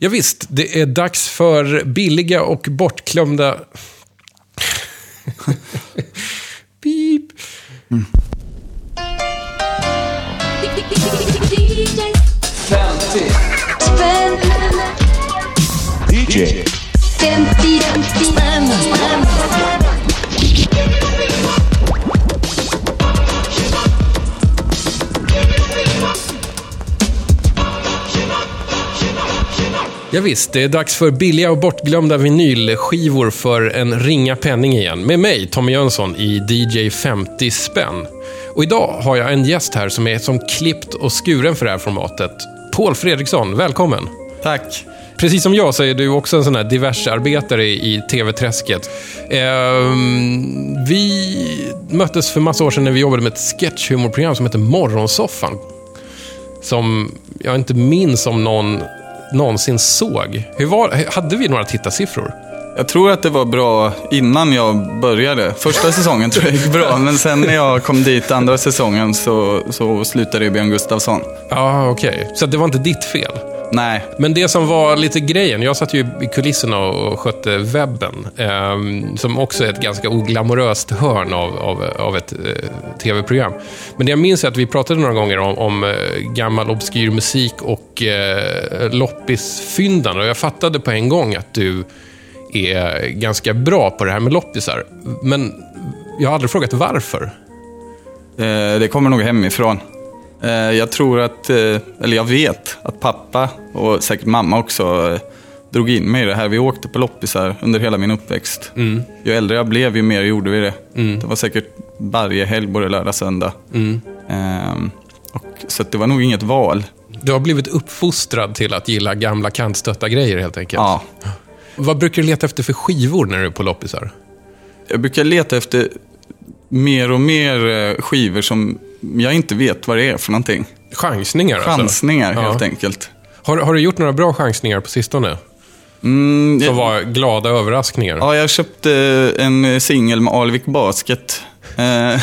Ja, visst, det är dags för billiga och bortglömda... Beep. DJ. 50 Ja, visst, det är dags för billiga och bortglömda vinylskivor för en ringa penning igen. Med mig, Tommy Jönsson, i DJ 50 spänn. Och idag har jag en gäst här som är som klippt och skuren för det här formatet. Paul Fredriksson, välkommen! Tack. Precis som jag så är du också en sån här diversarbetare i TV-träsket. Ehm, vi möttes för massa år sedan när vi jobbade med ett sketchhumorprogram som heter Morgonsoffan. Som jag inte minns om någon någonsin såg. Hur var, hade vi några tittarsiffror? Jag tror att det var bra innan jag började. Första säsongen tror jag gick bra, men sen när jag kom dit andra säsongen så, så slutade det Björn Gustafsson. Ja, okej. Så det var inte ditt fel? Nej, Men det som var lite grejen, jag satt ju i kulisserna och skötte webben, ehm, som också är ett ganska oglamoröst hörn av, av, av ett eh, tv-program. Men det jag minns är att vi pratade några gånger om, om eh, gammal obskyr musik och eh, loppisfyndan. Och jag fattade på en gång att du är ganska bra på det här med loppisar. Men jag har aldrig frågat varför. eh, det kommer nog hemifrån. Eh, jag tror att, eh, eller jag vet att pappa och säkert mamma också eh, drog in mig i det här. Vi åkte på loppisar under hela min uppväxt. Ju äldre jag blev, ju mer gjorde vi det. Det var säkert varje helg, både lördag och söndag. Ehm, och, så det var nog inget val. Du har blivit uppfostrad till att gilla gamla kantstötta grejer helt enkelt. Ja. Vad brukar du leta efter för skivor när du är på loppisar? Jag brukar leta efter mer och mer skivor som jag inte vet vad det är för någonting. Chansningar alltså? Chansningar Ja. helt enkelt. Har, har du gjort några bra chansningar på sistone? Mm, Som var glada överraskningar? ja, jag köpte en singel med Alvik Basket. Eh,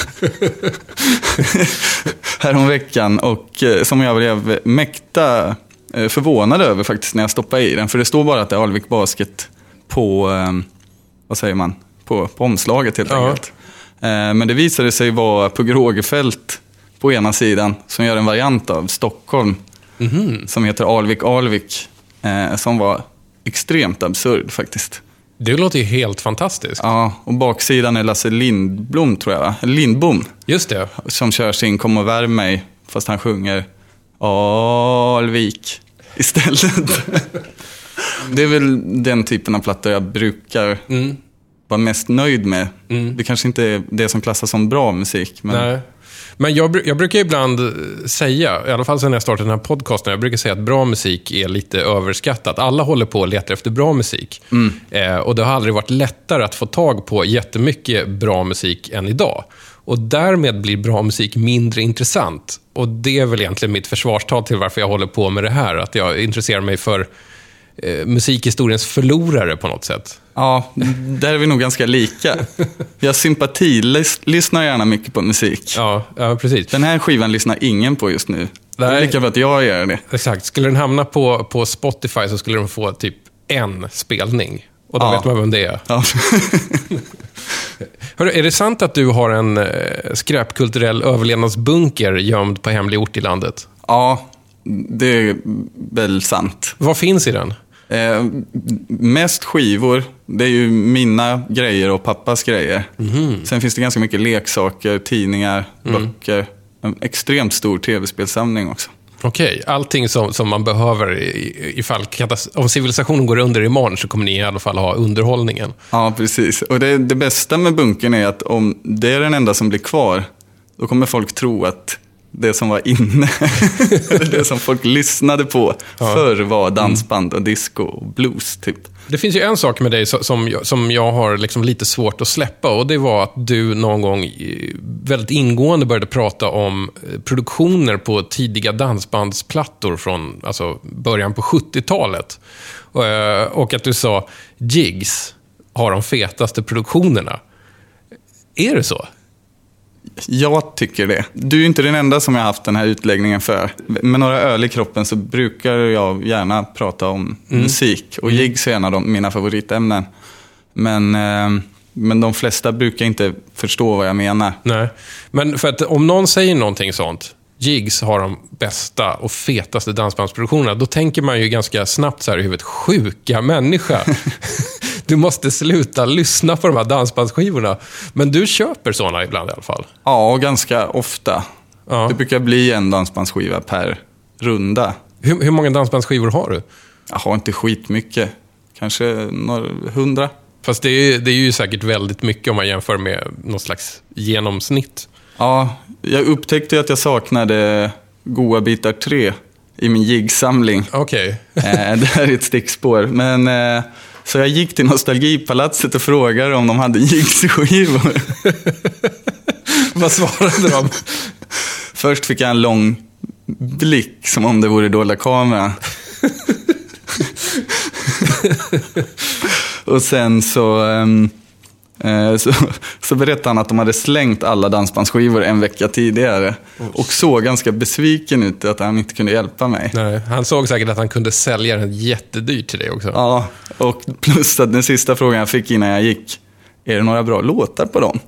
häromveckan och eh, som jag blev mäkta eh, förvånad över faktiskt när jag stoppade i den. För det står bara att det är Alvik Basket på, vad säger man, på, på omslaget helt Ja. enkelt. Men det visade sig vara Pugh Rogefeldt på ena sidan som gör en variant av Stockholm. Som heter Alvik Alvik. Eh, som var extremt absurd faktiskt. Det låter ju helt fantastiskt. Ja, och baksidan är Lasse Lindblom tror jag, va? Lindbom. Just det. Som kör sin Kom och värm mig, fast han sjunger Alvik istället. det är väl den typen av plattor jag brukar vara mest nöjd med. Det kanske inte är det som klassas som bra musik, men Nej. Men jag, jag brukar ibland eh, säga, i alla fall sen jag startade den här podcasten, jag brukar säga att bra musik är lite överskattat. Alla håller på och letar efter bra musik. Eh, och det har aldrig varit lättare att få tag på jättemycket bra musik än idag. Och därmed blir bra musik mindre intressant. Och det är väl egentligen mitt försvarstal till varför jag håller på med det här. Att jag intresserar mig för eh, musikhistoriens förlorare på något sätt. ja, där är vi nog ganska lika. Jag sympatilyssnar gärna mycket på musik. Ja, ja precis. Den här skivan lyssnar ingen på just nu. Nej. lika för att jag gör det. Exakt. Skulle den hamna på, på Spotify så skulle den få typ en spelning. Och då Ja. vet man vem det är. Ja. Hörru, är det sant att du har en eh, skräpkulturell överlevnadsbunker gömd på hemlig ort i landet? ja, det är väl sant. Vad finns i den? Eh, mest skivor, det är ju mina grejer och pappas grejer. Sen finns det ganska mycket leksaker, tidningar, böcker. En extremt stor tv-spelsamling också. Okej, allting som, som man behöver i- ifall om civilisationen går under imorgon så kommer ni i alla fall ha underhållningen. Ja, precis. Och det, det bästa med bunkern är att om det är den enda som blir kvar, då kommer folk tro att det som var inne, det som folk lyssnade på förr var dansband och disco och blues, typ. Det finns ju en sak med dig so- som jag, som jag har liksom lite svårt att släppa och det var att du någon gång väldigt ingående började prata om eh, produktioner på tidiga dansbandsplattor från alltså, början på 70-talet. Och, eh, Och att du sa Jigs har de fetaste produktionerna. Är det så? Jag tycker det. Du är inte den enda som jag har haft den här utläggningen för. Med några öl i kroppen så brukar jag gärna prata om musik. Och gigs är en av de, mina favoritämnen. Men, eh, men de flesta brukar inte förstå vad jag menar. Nej. Men för att om någon säger någonting sånt, Jigs har de bästa och fetaste dansbandsproduktionerna, då tänker man ju ganska snabbt så här i huvudet, sjuka människa. du måste sluta lyssna på de här dansbandsskivorna. Men du köper såna ibland i alla fall. Ja, ganska ofta. Ja. Det brukar bli en dansbandsskiva per runda. Hur, hur många dansbandsskivor har du? Jag har inte skitmycket. Kanske några hundra. Fast det är, det är ju säkert väldigt mycket om man jämför med något slags genomsnitt. Ja, jag upptäckte att jag saknade Goa bitar 3 i min jigsamling. Okej. Eh, det här är ett stickspår. Men, eh, så jag gick till Nostalgipalatset och frågade om de hade jigsskivor. Vad svarade de? Först fick jag en lång blick, som om det vore dolda kameran. och sen så, eh, så, så berättade han att de hade slängt alla dansbandsskivor en vecka tidigare. Och såg ganska besviken ut att han inte kunde hjälpa mig. Nej, han såg säkert att han kunde sälja den jättedyrt till dig också. Ja, och plus att den sista frågan jag fick innan jag gick, är det några bra låtar på dem?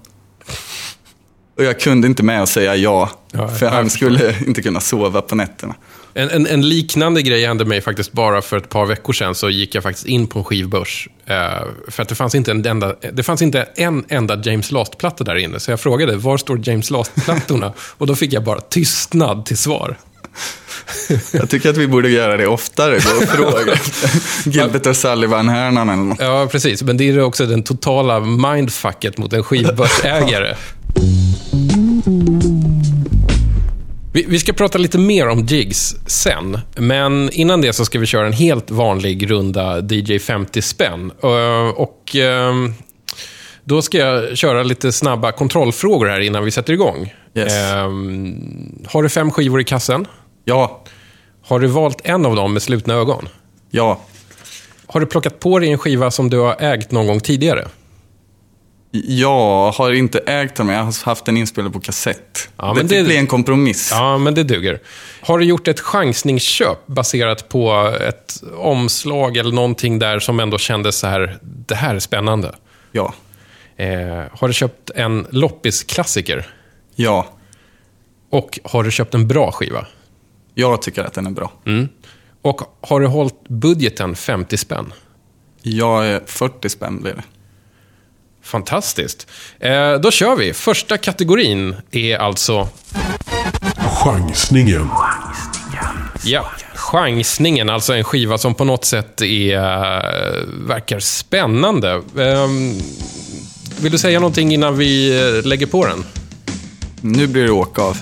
Och jag kunde inte med att säga ja, Ja, för han skulle inte kunna sova på nätterna. En, en, en liknande grej hände mig faktiskt bara för ett par veckor sedan. Så gick jag faktiskt in på en skivbörs. Eh, för att det fanns, inte en enda, det fanns inte en enda James Last-platta där inne. Så jag frågade, var står James Last-plattorna? Och då fick jag bara tystnad till svar. Jag tycker att vi borde göra det oftare, gå och fråga Gilbert och Sullivan-hörnan eller något. Ja, precis. Men det är också den totala mindfucket mot en skivbörsägare. Vi, vi ska prata lite mer om jigs sen, men innan det så ska vi köra en helt vanlig runda DJ 50 spänn. Eh, Och ehm, då ska jag köra lite snabba kontrollfrågor här innan vi sätter igång. Yes. Ehm, har du fem skivor i kassen? Ja, Har du valt en av dem med slutna ögon? ja, Har du plockat på dig en skiva som du har ägt någon gång tidigare? Jag har inte ägt dem, jag har haft den inspelad på kassett. Ja, det fick det- bli en kompromiss. Ja, men det duger. Har du gjort ett chansningsköp baserat på ett omslag eller någonting där som ändå kändes så här, det här är spännande? Ja, Eh, har du köpt en loppisklassiker? ja, Och har du köpt en bra skiva? jag tycker att den är bra. Mm. Och har du hållit budgeten 50 spänn? Jag är 40 spänn blir det. Fantastiskt. Eh, då kör vi. Första kategorin är alltså Chansningen. Ja, chansningen, alltså en skiva som på något sätt är, eh, verkar spännande. Ehm, vill du säga någonting innan vi eh, lägger på den? Nu blir det åka av.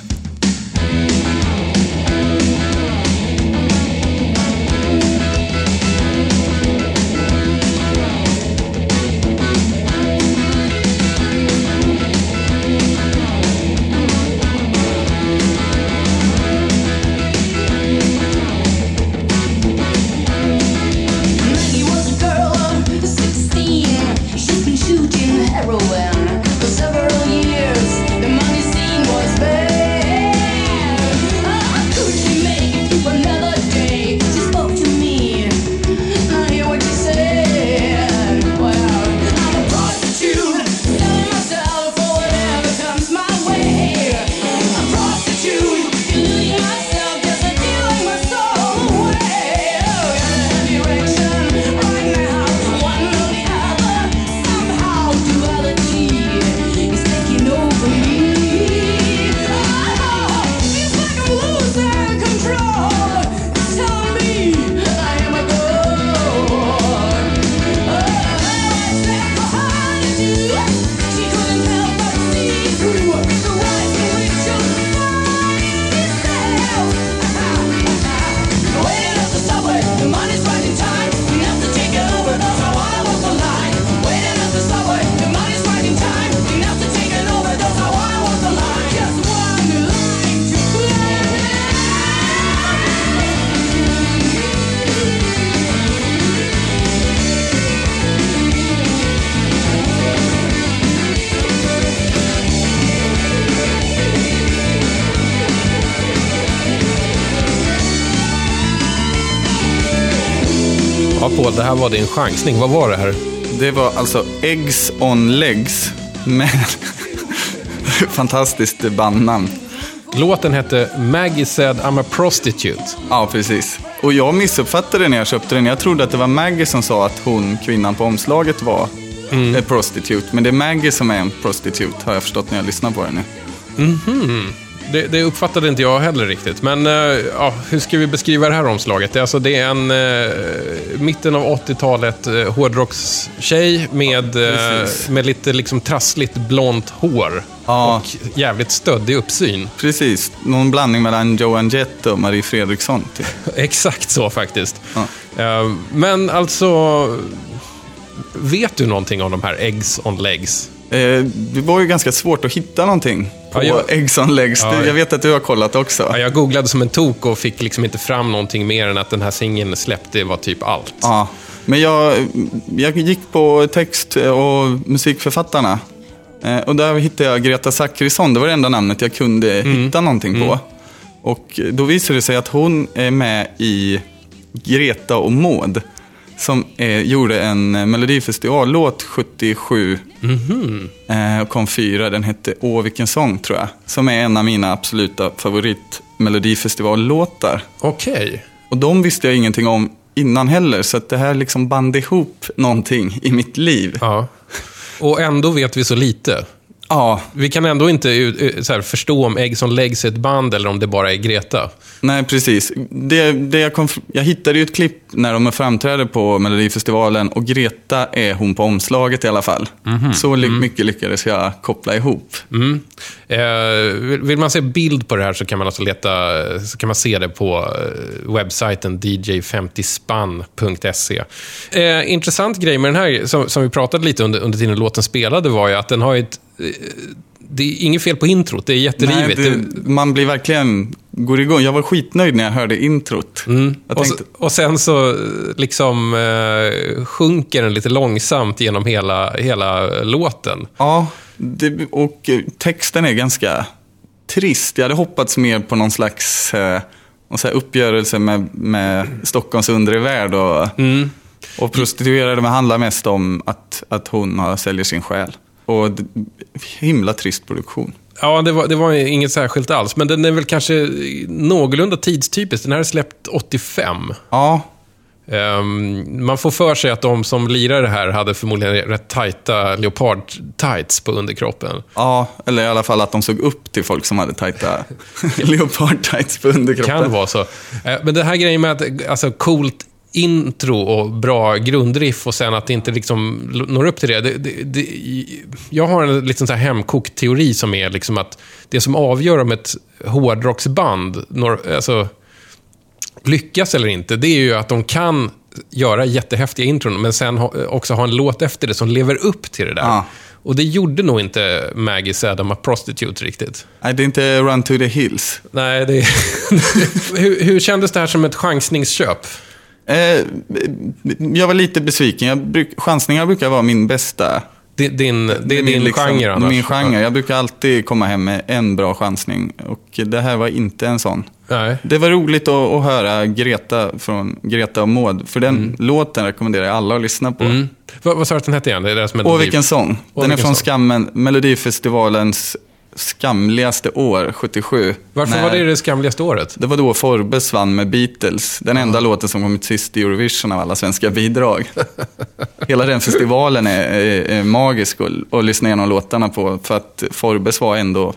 Det var din chansning. Vad var det här? Det var alltså Eggs on Legs med fantastiskt bandnamn. Låten hette Maggie said I'm a prostitute. Ja, precis. Och jag missuppfattade när jag köpte den. Jag trodde att det var Maggie som sa att hon, kvinnan på omslaget, var en prostitute. Men det är Maggie som är en prostitute, har jag förstått när jag lyssnar på den nu. Det, det uppfattade inte jag heller riktigt. Men eh, ja, hur ska vi beskriva det här omslaget? Det är, alltså, det är en eh, mitten av 80-talet eh, hårdrockstjej med, eh, precis. med lite liksom, trassligt blont hår. Ja. Och jävligt stöddig uppsyn. Precis, någon blandning mellan Joan Jett och Marie Fredriksson. Typ. Exakt så faktiskt. Ja. Eh, men alltså, vet du någonting om de här Eggs on Legs? Eh, det var ju ganska svårt att hitta någonting på Ja, jag- Eggs on Legs. Ja, jag- jag vet att du har kollat också. Ja, jag googlade som en tok och fick liksom inte fram någonting mer än att den här singeln släppte var typ allt. Ja, men jag, jag gick på text och musikförfattarna. Eh, Och där hittade jag Greta Zackrisson. Det var det enda namnet jag kunde hitta någonting på. Och då visade det sig att hon är med i Greta och Maud. Som eh, gjorde en eh, melodifestivallåt 77. Eh, och kom fyra. Den hette Åh vilken sång tror jag. Som är en av mina absoluta favorit melodifestivallåtar. Okej. Och de visste jag ingenting om innan heller, så att det här liksom band ihop någonting i mitt liv. Ja. Och ändå vet vi så lite. Ja, Vi kan ändå inte eh, här, förstå om Eggs on Legs är ett band eller om det bara är Greta. nej precis. Det, det jag, kom, jag hittade ju ett klipp när de framträder på Melodifestivalen och Greta är hon på omslaget i alla fall. Så li- mycket lyckades jag koppla ihop. Mm. Eh, vill- vill man se bild på det här så kan man alltså leta, så kan man se det på eh, webbsajten dj50spann.se. Eh, intressant grej med den här, som, som vi pratade lite under, under tiden låten spelade, var ju att den har ett... Det är inget fel på introt, det är Nej, jätterivigt. det, Det- man blir verkligen, går igång. Jag var skitnöjd när jag hörde introt. Jag Mm. och, tänkte, så, och sen så liksom eh, sjunker den lite långsamt genom hela, hela låten. Ja, det, och eh, texten är ganska trist. Jag hade hoppats mer på någon slags eh, någon så uppgörelse med, med Stockholms undre värld. Och, och prostituerade men handlar mest om att, att hon har, säljer sin själ. Och himla trist produktion. Ja, det var, det var inget särskilt alls, men den är väl kanske någorlunda tidstypisk. Den här är släppt 85. Ja, Ehm, man får för sig att de som lirar det här hade förmodligen rätt tajta leopard-tights på underkroppen. ja, eller i alla fall att de såg upp till folk som hade tajta leopard-tights på underkroppen. Kan vara så. Eh, Men det här grejen med att, alltså coolt intro och bra grundriff och sen att det inte liksom når upp till det. det, det, det jag har en så här hemkokt teori som är liksom att det som avgör om ett hårdrocksband når, alltså, lyckas eller inte, det är ju att de kan göra jättehäftiga intron, men sen också ha en låt efter det som lever upp till det där. Ja. Och det gjorde nog inte Maggie said I'm a prostitute riktigt. Nej, det är inte Run to the Hills. Nej, det... hur, hur kändes det här som ett chansningsköp? Eh, jag var lite besviken. Jag bruk, chansningar brukar vara min bästa Din, din, det är min din liksom- genre annars? Min genre. Jag brukar alltid komma hem med en bra chansning. Och det här var inte en sån. Nej. Det var roligt att, att höra Greta från Greta och Maud. För den låten rekommenderar jag alla att lyssna på. Mm. Vad, vad sa du att den hette igen? Det är deras Åh, vilken sång. Åh, Den är vilken från sång. Skammen, Melodifestivalens skamligaste år, 77. Varför var det det skamligaste året? Det var då Forbes vann med Beatles. Den enda låten som kommit sist i Eurovision av alla svenska bidrag. Hela den festivalen är, är, är magisk att, att lyssna igenom låtarna på. För att Forbes var ändå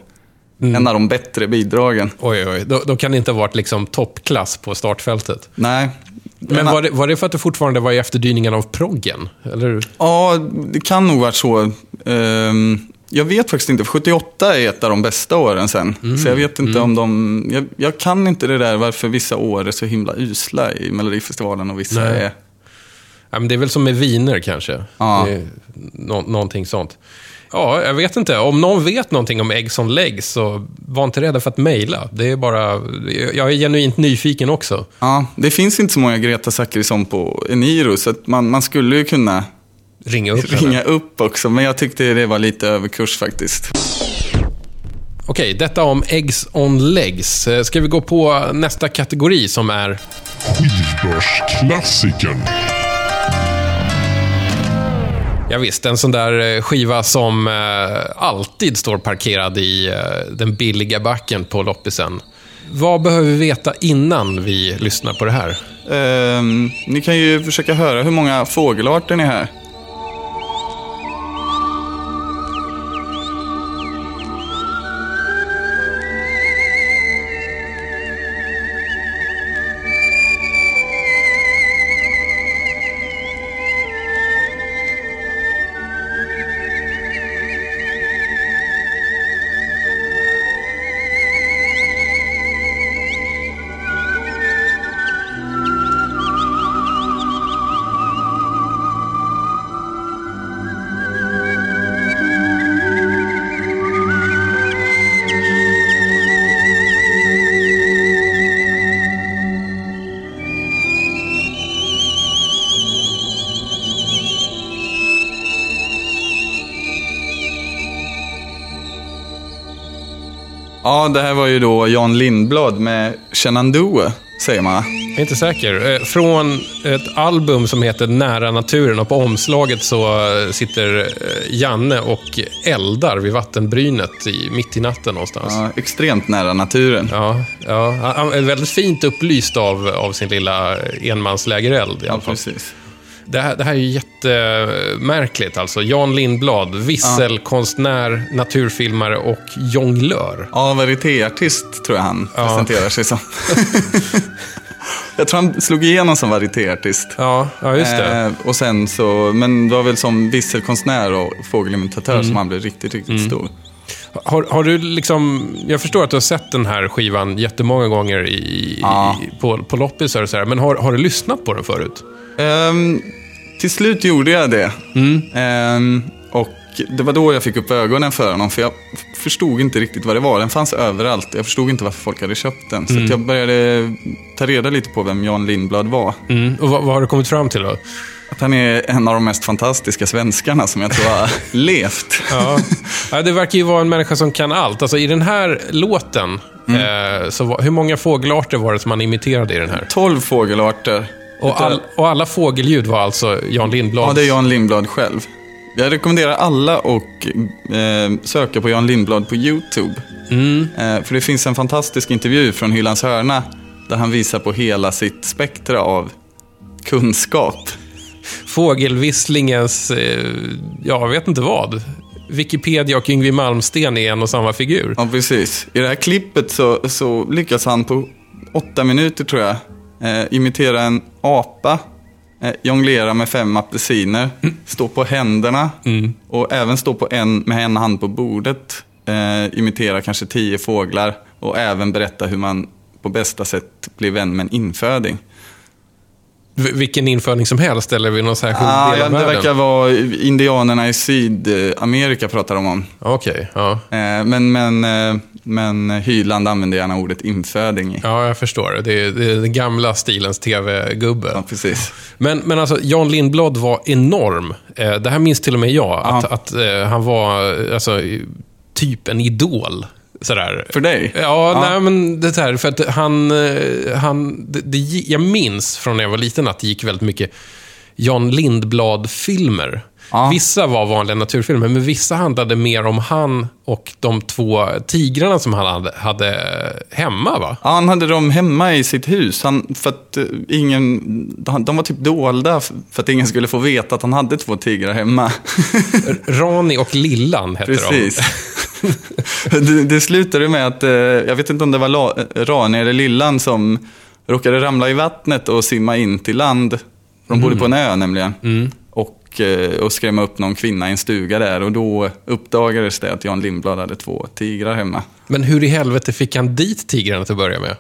Mm. en av de bättre bidragen. Oj, oj, då, då kan det inte ha varit liksom toppklass på startfältet. Nej. Men var det, var det för att det fortfarande var i efterdyningen av proggen? Eller? Ja, det kan nog vara så. Ehm, jag vet faktiskt inte, för 78 är ett av de bästa åren sen. Mm. Så jag vet inte om de... Jag, jag kan inte det där varför vissa år är så himla usla i Melodifestivalen och vissa Nej. är... Ja, men det är väl som med viner kanske. Ja. Nå, någonting sånt. Ja, jag vet inte. Om någon vet någonting om Eggs on Legs, så var inte rädda för att mejla. Det är bara... Jag är genuint nyfiken också. Ja, det finns inte så många Greta Zachrisson på Eniro, så man, man skulle ju kunna Ringa upp henne. ringa upp också. Men jag tyckte det var lite överkurs faktiskt. Okej, detta om Eggs on Legs. Eh, Ska vi gå på nästa kategori som är... Skivbörsklassikern. Ja, visst, en sån där eh, skiva som eh, alltid står parkerad i den billiga backen på loppisen. Vad behöver vi veta innan vi lyssnar på det här? Ehm, ni kan ju försöka höra hur många fågelarter ni är här. Ja, det här var ju då Jan Lindblad med Shenandoah, säger man. Jag är inte säker. Eh, Från ett album som heter Nära naturen och på omslaget så eh, sitter eh, Janne och eldar vid vattenbrynet i, mitt i natten någonstans. Ja, extremt nära naturen. Ja, ja. Han är väldigt fint upplyst av, av sin lilla enmanslägereld i Ja, alla fall. precis. Det här, det här är ju jättemärkligt alltså. Jan Lindblad, visselkonstnär, naturfilmare och jonglör. Ja, varietéartist tror jag han Ja. presenterar sig som. jag tror han slog igenom som varietéartist. Ja, ja just det. Eh, och sen så, men det var väl som visselkonstnär och fågelimitatör Mm. som han blev riktigt, riktigt stor. Har, har du liksom, jag förstår att du har sett den här skivan jättemånga gånger i, Ja. i, på, på loppisar och sådär, men har, har du lyssnat på den förut? Ehm, till slut gjorde jag det. Mm. Ehm, och det var då jag fick upp ögonen för honom, för jag förstod inte riktigt vad det var. Den fanns överallt. Jag förstod inte varför folk hade köpt den. Så Mm. jag började ta reda lite på vem Jan Lindblad var. Mm. Och vad, vad har du kommit fram till då? Att han är en av de mest fantastiska svenskarna som jag tror har levt. Ja. ja, det verkar ju vara en människa som kan allt. Alltså i den här låten, Mm. eh, så var, hur många fågelarter var det som han imiterade i den här? 12 fågelarter. Och, all, och alla fågelljud var alltså Jan Lindblads? Ja, det är Jan Lindblad själv. Jag rekommenderar alla att eh, söka på Jan Lindblad på YouTube. Eh, för det finns en fantastisk intervju från Hylands hörna där han visar på hela sitt spektra av kunskap. Fågelvisslingens, eh, ja, jag vet inte vad. Wikipedia och Yngwie Malmsten är en och samma figur. Ja, precis. I det här klippet så, så lyckas han på åtta minuter, tror jag, eh, imitera en apa, eh, jonglera med fem apelsiner, stå på händerna och även stå på en, med en hand på bordet, eh, imitera kanske tio fåglar och även berätta hur man på bästa sätt blir vän med en inföding. Vilken införing som helst, eller vid någon särskild Ah, del ja, av det världen? verkar vara indianerna i Sydamerika pratar de om. Okej, ja. Eh, men, men, eh, men Hyland använder gärna ordet inföding. Ja, jag förstår. Det är, det är den gamla stilens tv-gubbe. Ja, precis. Men, men alltså, Jan Lindblad var enorm. Eh, det här minns till och med jag. Att, Ja. att han var alltså, typ en idol. Sådär. För dig? Ja, Ja. nej men det här, för att han, eh, han det, det, jag minns från när jag var liten att det gick väldigt mycket Jan Lindblad-filmer. Ja. Vissa var vanliga naturfilmer, men vissa handlade mer om han och de två tigrarna som han hade, hade hemma, va? Ja, han hade dem hemma i sitt hus. Han, för att eh, ingen, de var typ dolda för att ingen skulle få veta att han hade två tigrar hemma. Rani och Lillan hette Precis. de. det, det slutade med att, eh, jag vet inte om det var La, Rani eller Lillan som råkade ramla i vattnet och simma in till land. De bodde på en ö nämligen. Och, eh, och skrämma upp någon kvinna i en stuga där. Och då uppdagades det att Jan Lindblad hade två tigrar hemma. Men hur i helvete fick han dit tigrarna till att börja med?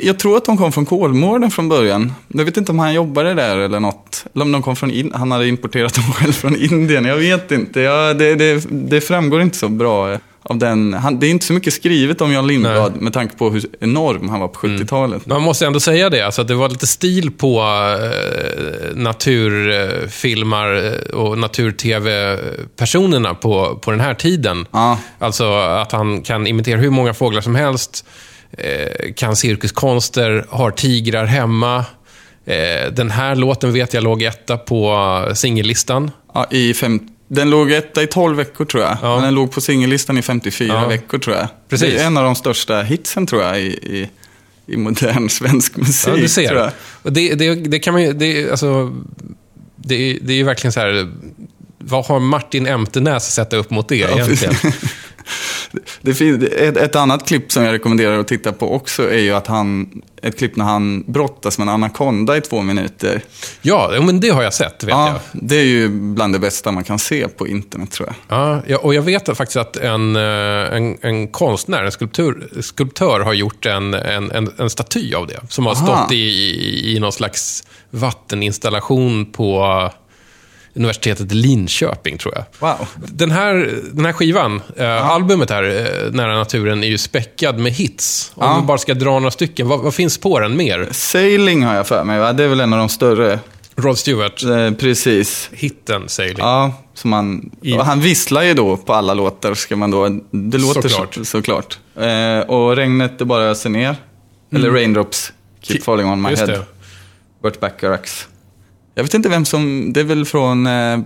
Jag, tror att de kom från Kolmården från början. Jag vet inte om han jobbade där eller något. Eller om de kom från in, han hade importerat dem själv från Indien. Jag vet inte. Ja, det, det, det framgår inte så bra eh, av den. Han, det är inte så mycket skrivet om Jan Lindblad med tanke på hur enorm han var på 70-talet. Man måste ändå säga det, alltså att det var lite stil på eh, naturfilmar eh, och natur-tv-personerna på, på den här tiden. Ja. Alltså att han kan imitera hur många fåglar som helst, eh, kan cirkuskonster, har tigrar hemma. Eh, den här låten vet jag låg etta på singellistan. Ja, i fem, den låg etta i 12 veckor tror jag. Ja. Men den låg på singellistan i 54 Ja. veckor tror jag. Precis. Det är en av de största hitsen tror jag i, i, i modern svensk musik. Ja, du Tror ser. jag. Och det, det, det kan man ju... Det, alltså, det, är- det är ju verkligen så här... Vad har Martin Emtenäs att sätta upp mot det egentligen? Det finns, ett, ett annat klipp som jag rekommenderar att titta på också är ju att han, ett klipp när han brottas med en anakonda i två minuter. Ja, men det har jag sett, vet Ja, jag. det är ju bland det bästa man kan se på internet tror jag. Ja, och jag vet faktiskt att en, eh, en, en konstnär, en skulptur, skulptör, har gjort en, en, en, en staty av det. Som har Aha. stått i, i, i någon slags vatteninstallation på universitetet i Linköping, tror jag. Wow. Den här, den här skivan, eh, albumet här, eh, Nära naturen, är ju späckad med hits. Om Ja. vi bara ska dra några stycken, vad, vad finns på den mer? Sailing har jag för mig, va? det är väl en av de större. Rod Stewart, Eh, precis. hitten Sailing. Ja, som han, han visslar ju då på alla låtar, ska man då, det låter Såklart. så, såklart. Eh, och regnet det bara öser ner. Eller Raindrops Keep Falling On My Mm. Just Head. det. Burt Bacharachs. Jag vet inte vem som, det är väl från eh, Ja,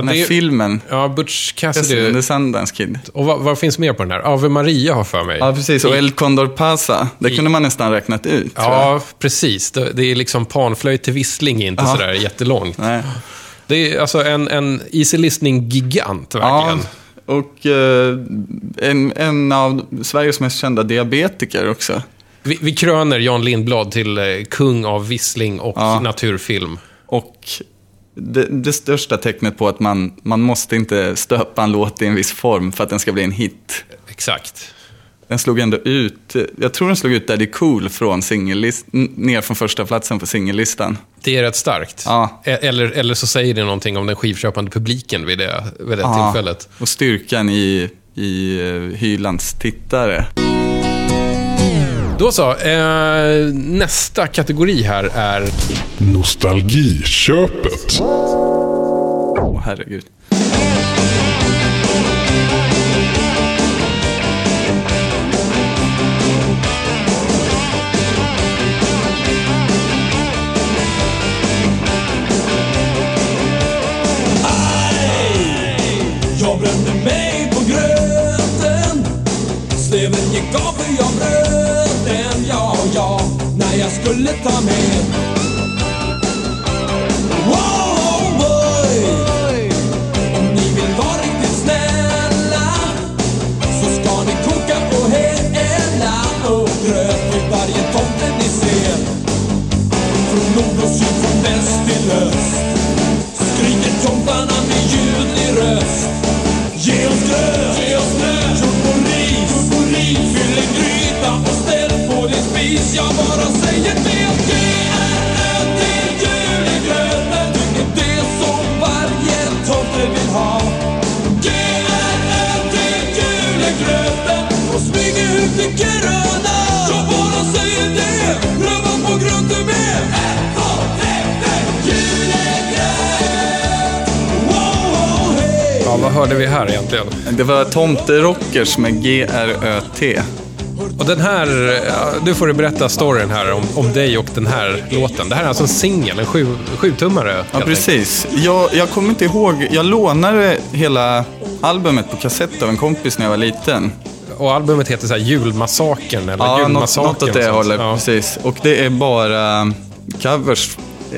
den här det- filmen. Ja, Butch The Cassidy. Sundance Kid. Och vad, vad finns mer på den här? Ave Maria har för mig. Ja, precis. Och I- El Condor Pasa. Det kunde man nästan räknat ut. Ja, precis. Det, det är liksom panflöjt till vissling, inte Ja. sådär jättelångt. Nej. Det är alltså en, en easy listening-gigant, Ja, verkligen. och eh, en, en av Sveriges mest kända diabetiker också. Vi, vi kröner Jan Lindblad till eh, kung av vissling och Ja. naturfilm. Och det, det största tecknet på att man, man måste inte stöpa en låt i en viss form för att den ska bli en hit. Exakt. Den slog ändå ut, jag tror den slog ut Daddy Cool från singellist, ner från första platsen på singellistan. Det är rätt starkt. Ja. E- Eller, eller så säger det någonting om den skivköpande publiken vid det, vid det tillfället. Och styrkan i, i uh, Hylands tittare. Då så, eh, nästa kategori här är Nostalgiköpet. Åh, herregud. Jag brände mig på gröten Sleven gick av för jag bröt jag skulle ta ha G-R-Ö till julegröten och smyger ut i gröna Jag bara säger det, röva på gröten med Ett, två, tre, fyra Julegröt! Wow, wow, hej! Ja, vad hörde vi här egentligen? Det var Tomterockers med G-R-Ö-T. Och den här, nu får du berätta storyn här om, om dig och den här låten. Det här är alltså en singel, en sju, sjutummare. Ja, precis. Jag, jag kommer inte ihåg, jag lånade hela albumet på kassett av en kompis när jag var liten. Och albumet heter så här Julmassakern, eller Ja, något, Julmassakern. något åt det hållet, Ja. precis. Och det är bara covers,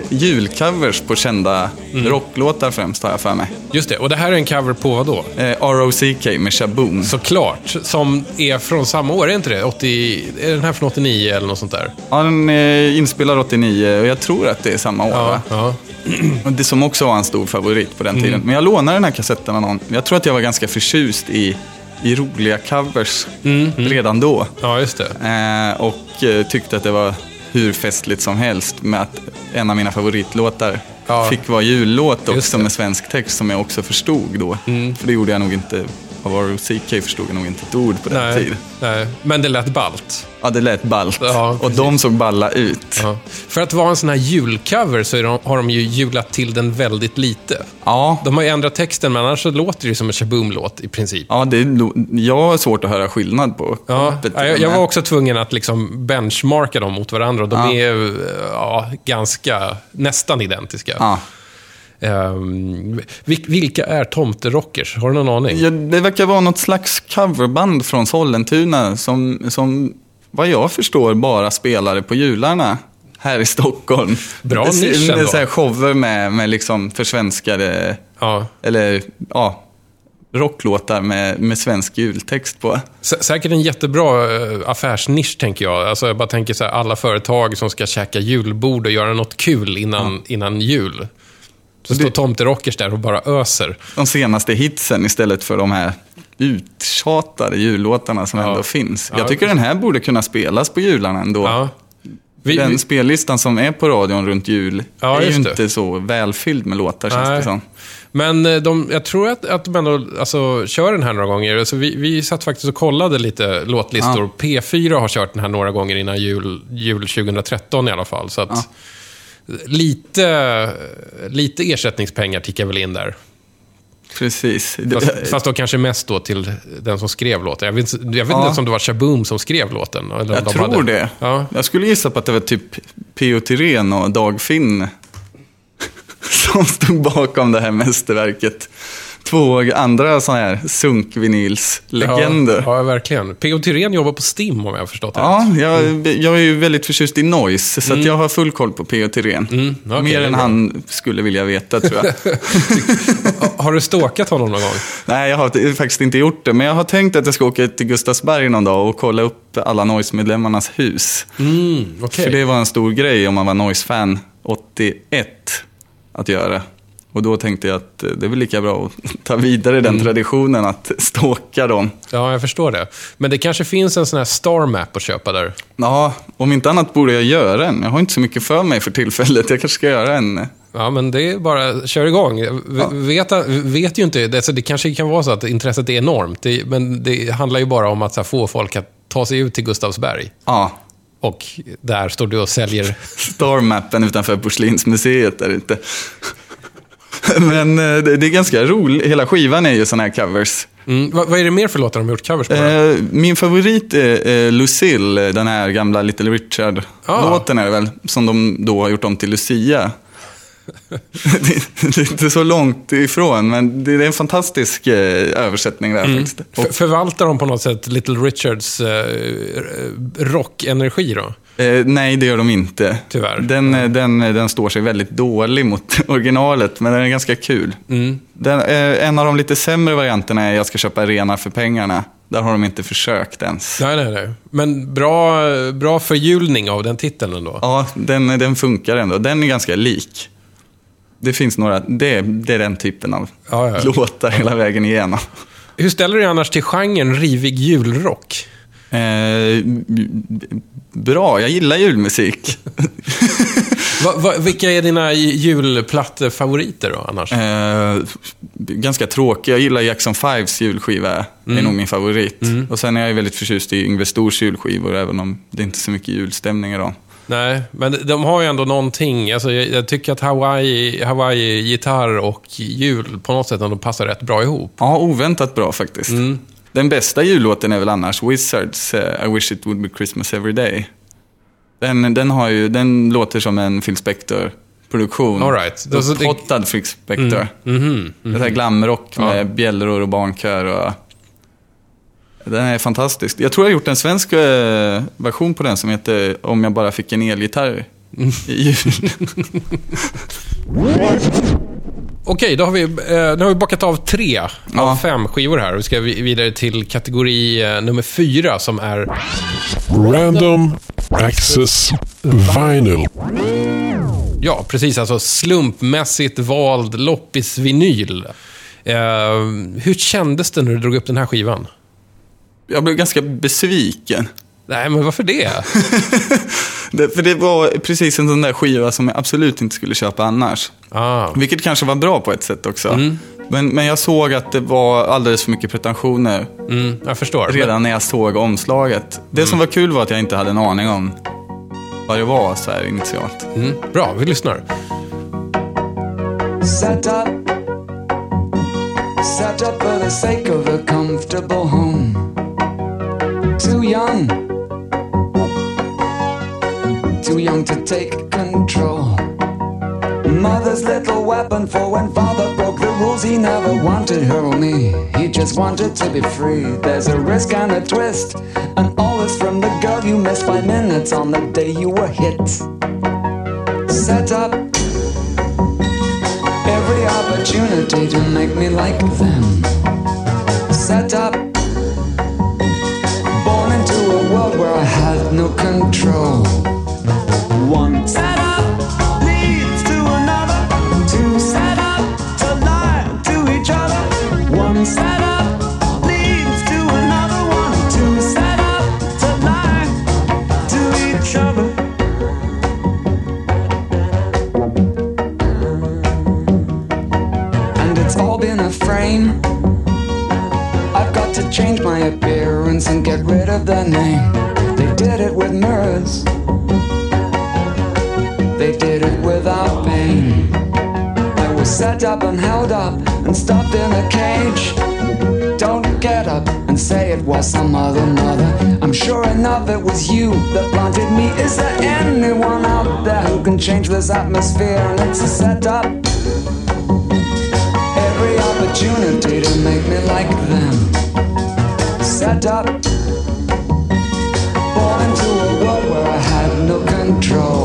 julcovers på kända Mm. rocklåtar främst har jag för mig. Just det, och det här är en cover på vad då? Eh, R.O.C.K. med Shaboom. Såklart, som är från samma år, är inte det? 80, är den här från 89 eller något sånt där? Ja, den är inspelad 89 och jag tror att det är samma år. Ja. Och det som också var en stor favorit på den Mm. tiden. Men jag lånade den här kassetten av någon. Jag tror att jag var ganska förtjust i, i roliga covers Mm, redan då. ja, just det. Eh, och eh, tyckte att det var hur festligt som helst med att en av mina favoritlåtar Ja. fick vara jullåt också. Mm. med svensk text som jag också förstod då. För det gjorde jag nog inte av ROCK förstod jag nog inte ett ord på den Nej, tiden. nej, men det lät ballt. Ja, det lät ballt. Ja, och de såg balla ut. Ja. För att vara en sån här julcover så de, har de ju julat till den väldigt lite. Ja, De har ju ändrat texten, men annars så låter det ju som en Shaboom-låt i princip. ja det är, jag har svårt att höra skillnad på Ja, jag, jag var också tvungen att liksom benchmarka dem mot varandra. och De Ja. är ja, ganska, nästan identiska. Ja. Vil- vilka är Tomterockers? Har du någon aning? Ja, det verkar vara något slags coverband från Sollentuna som, som vad jag förstår bara spelade på jularna här i Stockholm. Bra nisch ändå. Så här shower med, med liksom försvenskade, Ja, eller ja, rocklåtar med, med svensk jultext på. Sä- Säkert en jättebra eh, affärsnisch, tänker jag. Alltså, jag bara tänker så här, alla företag som ska käka julbord och göra något kul innan, innan jul. Så står Tomterockers där och bara öser. De senaste hitsen istället för de här uttjatade jullåtarna som Ja. ändå finns. Ja. Jag tycker den här borde kunna spelas på jularna ändå. Ja. Vi, Den vi, spellistan som är på radion runt jul Ja, är ju just det. inte så välfylld med låtar känns Nej. det som. men eh, de, jag tror att, att de ändå alltså, kör den här några gånger. Alltså, vi, vi satt faktiskt och kollade lite låtlistor. P4 har kört den här några gånger innan jul, jul 2013 i alla fall. Så att, lite, lite ersättningspengar tickar väl in där. Precis. Fast, fast då kanske mest då till den som skrev låten. Jag vet, inte- jag vet Ja. inte ens om det var Shaboom som skrev låten. Eller jag de tror hade- det. Ja. Jag skulle gissa på att det var typ P.O. Thyrén och Dag Finn som stod bakom det här mästerverket. Två andra sådana här sunkvinylslegender. Ja, ja, verkligen. P.O. Thyrén jobbar på Stim om jag har förstått det Ja, jag, jag är ju väldigt förtjust i noise, så att jag har full koll på P.O. Thyrén. Mm, okej, Mer än han skulle vilja veta, tror jag. Ha- Har du stalkat honom någon gång? Nej, jag har faktiskt inte gjort det, men jag har tänkt att jag ska åka till Gustavsberg någon dag och kolla upp alla Noise-medlemmarnas hus. Mm, okej. För det var en stor grej om man var Noise-fan 81 att göra. Och då tänkte jag att eh, det är väl lika bra att ta vidare den traditionen att stalka dem. Ja, jag förstår det. Men det kanske finns en sån här star map att köpa där. Ja, om inte annat borde jag göra en. Jag har inte så mycket för mig för tillfället. Jag kanske ska göra en. Ja, men det är bara, kör igång. V- Vet, vet ju inte, det, alltså, det kanske kan vara så att intresset är enormt. Det, men det handlar ju bara om att här, få folk att ta sig ut till Gustavsberg. Ja, Och där står du och säljer... Starmappen utanför Porslinsmuseet där ute. Men eh, det, är ganska roligt. Hela skivan är ju sådana här covers. Mm, vad, vad är det mer för låtar de har gjort covers på? Eh, min favorit är eh, Lucille, den här gamla Little Richard-låten är det väl, som de då har gjort om till Lucia. det, det är inte så långt ifrån, men det är en fantastisk eh, översättning där faktiskt. F- förvaltar de på något sätt Little Richards eh, rockenergi då? Eh, nej, det gör de inte. Tyvärr. Den, eh, den, den står sig väldigt dålig mot originalet, men den är ganska kul. Mm. Den, eh, en av de lite sämre varianterna är Jag ska köpa renar för pengarna. Där har de inte försökt ens. Nej, nej, nej. Men bra, bra förhjulning av den titeln ändå. Ja, den, den funkar ändå. Den är ganska lik. Det finns några, det, det är den typen av Ja, ja. låtar hela vägen igenom. Hur ställer du dig annars till genren rivig julrock? Eh, bra, jag gillar julmusik. Va, va, vilka är dina julplattefavoriter då annars? Eh, ganska tråkig. Jag gillar Jackson 5s julskiva. Det är nog min favorit. Och sen är jag väldigt förtjust i Yngve Stors julskivor, även om det inte är så mycket julstämning i dem. Nej, men de har ju ändå någonting. Alltså, jag, jag tycker att Hawaii, Hawaii, gitarr och jul på något sätt ändå passar rätt bra ihop. Ja, oväntat bra faktiskt. Den bästa jullåten är väl annars Wizards, eh, I wish it would be Christmas every day. Den, den, har ju, den låter som en Phil Spector-produktion. Right. Alltså, det- Upphottad Phil Spector. Mhm, Det här glamrock med Ja. bjällror och barnkör. Och... Den är fantastisk. Jag tror jag har gjort en svensk eh, version på den som heter Om jag bara fick en elgitarr i jul. Okej, då har vi, eh, nu har vi bockat av tre av Ja. fem skivor här. Vi ska vi- vidare till kategori eh, nummer fyra som är... Random Access Vinyl. Ja, precis. Alltså slumpmässigt vald loppisvinyl. Eh, hur kändes det när du drog upp den här skivan? Jag blev ganska besviken. Nej, men varför det? Det, för det var precis en sån där skiva som jag absolut inte skulle köpa annars. Ah. Vilket kanske var bra på ett sätt också. Men, men jag såg att det var alldeles för mycket pretensioner Mm, jag förstår. redan när jag såg omslaget. Det som var kul var att jag inte hade en aning om vad det var så här initialt. Mm, bra, vi lyssnar. Set up, set up for the sake of a comfortable home. Too young, too young to take control. Mother's little weapon for when father broke the rules. He never wanted her or me, he just wanted to be free. There's a risk and a twist, and all is from the girl you missed by minutes on the day you were hit. Set up every opportunity to make me like them. Set up, born into a world where I had no control. One set up leads to another. Two set up to lie to each other. One set up leads to another one. Two set up to lie to each other. and it's all been a frame. I've got to change my appearance and get rid of the name. Set up and held up and stuffed in a cage. Don't get up and say it was some other mother. I'm sure enough it was you that planted me. Is there anyone out there who can change this atmosphere? And it's a setup every opportunity to make me like them. Set up, born into a world where I had no control.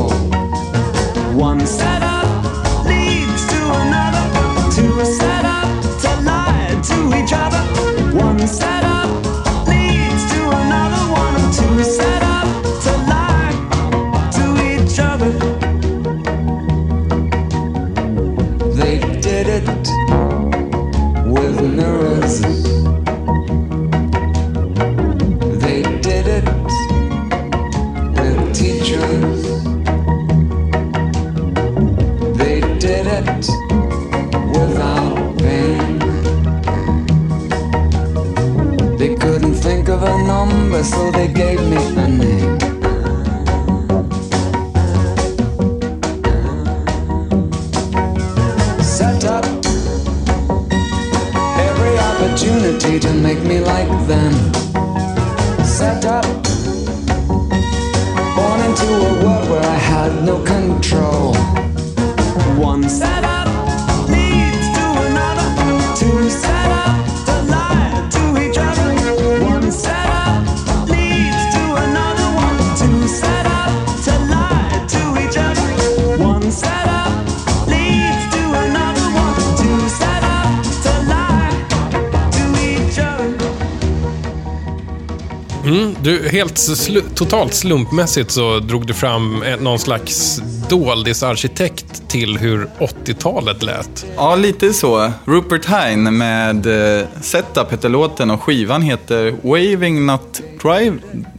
Helt slu- totalt slumpmässigt så drog du fram någon slags doldisarkitekt till hur 80-talet lät. Ja, lite så. Rupert Hine med eh, Setup heter låten och skivan heter Waving Not Drive,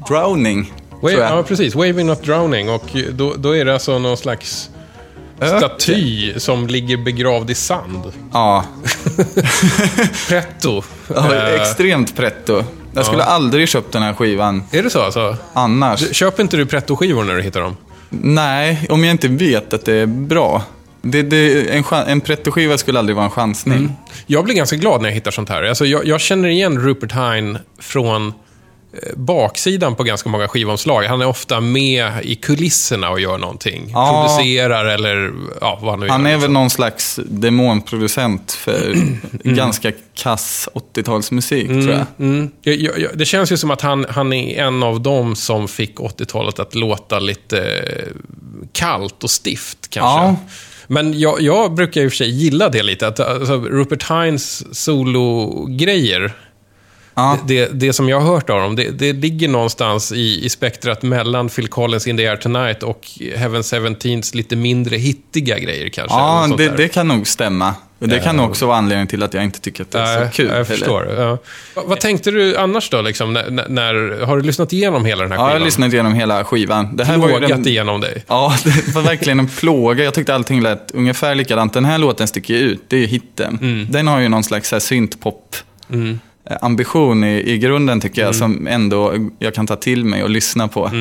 Drowning. Wa- ja, precis. Waving Not Drowning. Och då, då är det alltså någon slags staty som ligger begravd i sand. Ja, Pretto. ja Eh, extremt pretto. Jag skulle aldrig köpt den här skivan är det så alltså? annars. Köper inte du pretto-skivor när du hittar dem? Nej, om jag inte vet att det är bra. Det, det, en chan- en pretto-skiva skulle aldrig vara en chansning. Mm. Jag blir ganska glad när jag hittar sånt här. Alltså, jag, jag känner igen Rupert Hine från baksidan på ganska många skivomslag. Han är ofta med i kulisserna och gör någonting. Ja. Producerar eller ja, vad han nu Han gör. är väl någon slags demonproducent för ganska kass 80-talsmusik, tror jag. Mm. Jag, jag, jag, det känns ju som att han, han är en av dem som fick 80-talet att låta lite eh, kallt och stift kanske. Ja. Men jag, jag brukar i och för sig gilla det lite. Att, alltså, Rupert Hines solo-grejer Ja. Det, det som jag har hört av dem, det, det ligger någonstans i, i spektrat mellan Phil Collins In the Air Tonight och Heaven 17s lite mindre hittiga grejer kanske. Ja, det, det kan nog stämma. Det kan också vara anledningen till att jag inte tycker att det är så kul. Jag förstår. Ja. Vad, vad tänkte du annars då? Liksom, när, när- har du lyssnat igenom hela den här Ja, jag skivan? har lyssnat igenom hela skivan. Det här var ju Plågat den... igenom dig? Ja, det var verkligen en plåga. Jag tyckte allting lät ungefär likadant. Den här låten sticker ut, det är ju hitten. Mm. Den har ju någon slags syntpop eh, ambition i, i grunden tycker Mm. jag, som ändå jag kan ta till mig och lyssna på.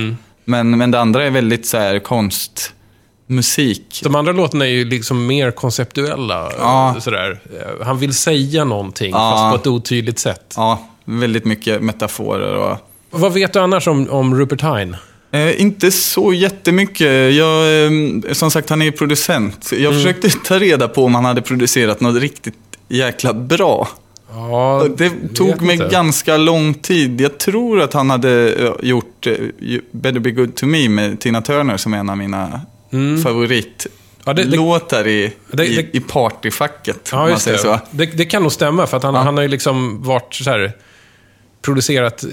Men, men det andra är väldigt så här konstmusik. De andra låtarna är ju liksom mer konceptuella. Ja. eh, Sådär. Eh, Han vill säga någonting, Ja. fast på ett otydligt sätt. Ja, väldigt mycket metaforer och... Vad vet du annars om, om Rupert Hine? Eh, inte så jättemycket. Jag, eh, som sagt, han är ju producent. Jag Mm. försökte ta reda på om han hade producerat något riktigt jäkla bra. Ja, Det tog mig inte. ganska lång tid. Jag tror att han hade eh, gjort eh, Better Be Good To Me med Tina Turner som är en av mina Ja, det- det- i, Det- i, partyfacket. Ja, man säger så. det. Kan nog stämma, för att han, han har ju liksom varit så här, producerat eh,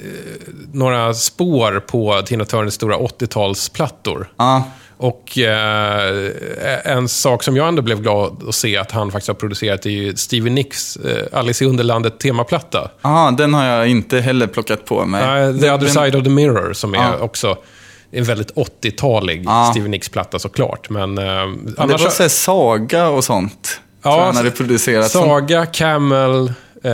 några spår på Tina Turners stora 80-talsplattor. Ja, Och eh, en sak som jag ändå blev glad att se att han faktiskt har producerat är ju Stevie Nicks eh, Alice i Underlandet-temaplatta. Aha, den har jag inte heller plockat på mig. Nej, The Den- Other den- Side of the Mirror, som är Ja. också en väldigt 80-talig Ja. Stevie Nicks-platta såklart. Men, eh, Men det annars... var så saga och sånt. Ja, jag han hade producerat. som- Saga, Camel, eh,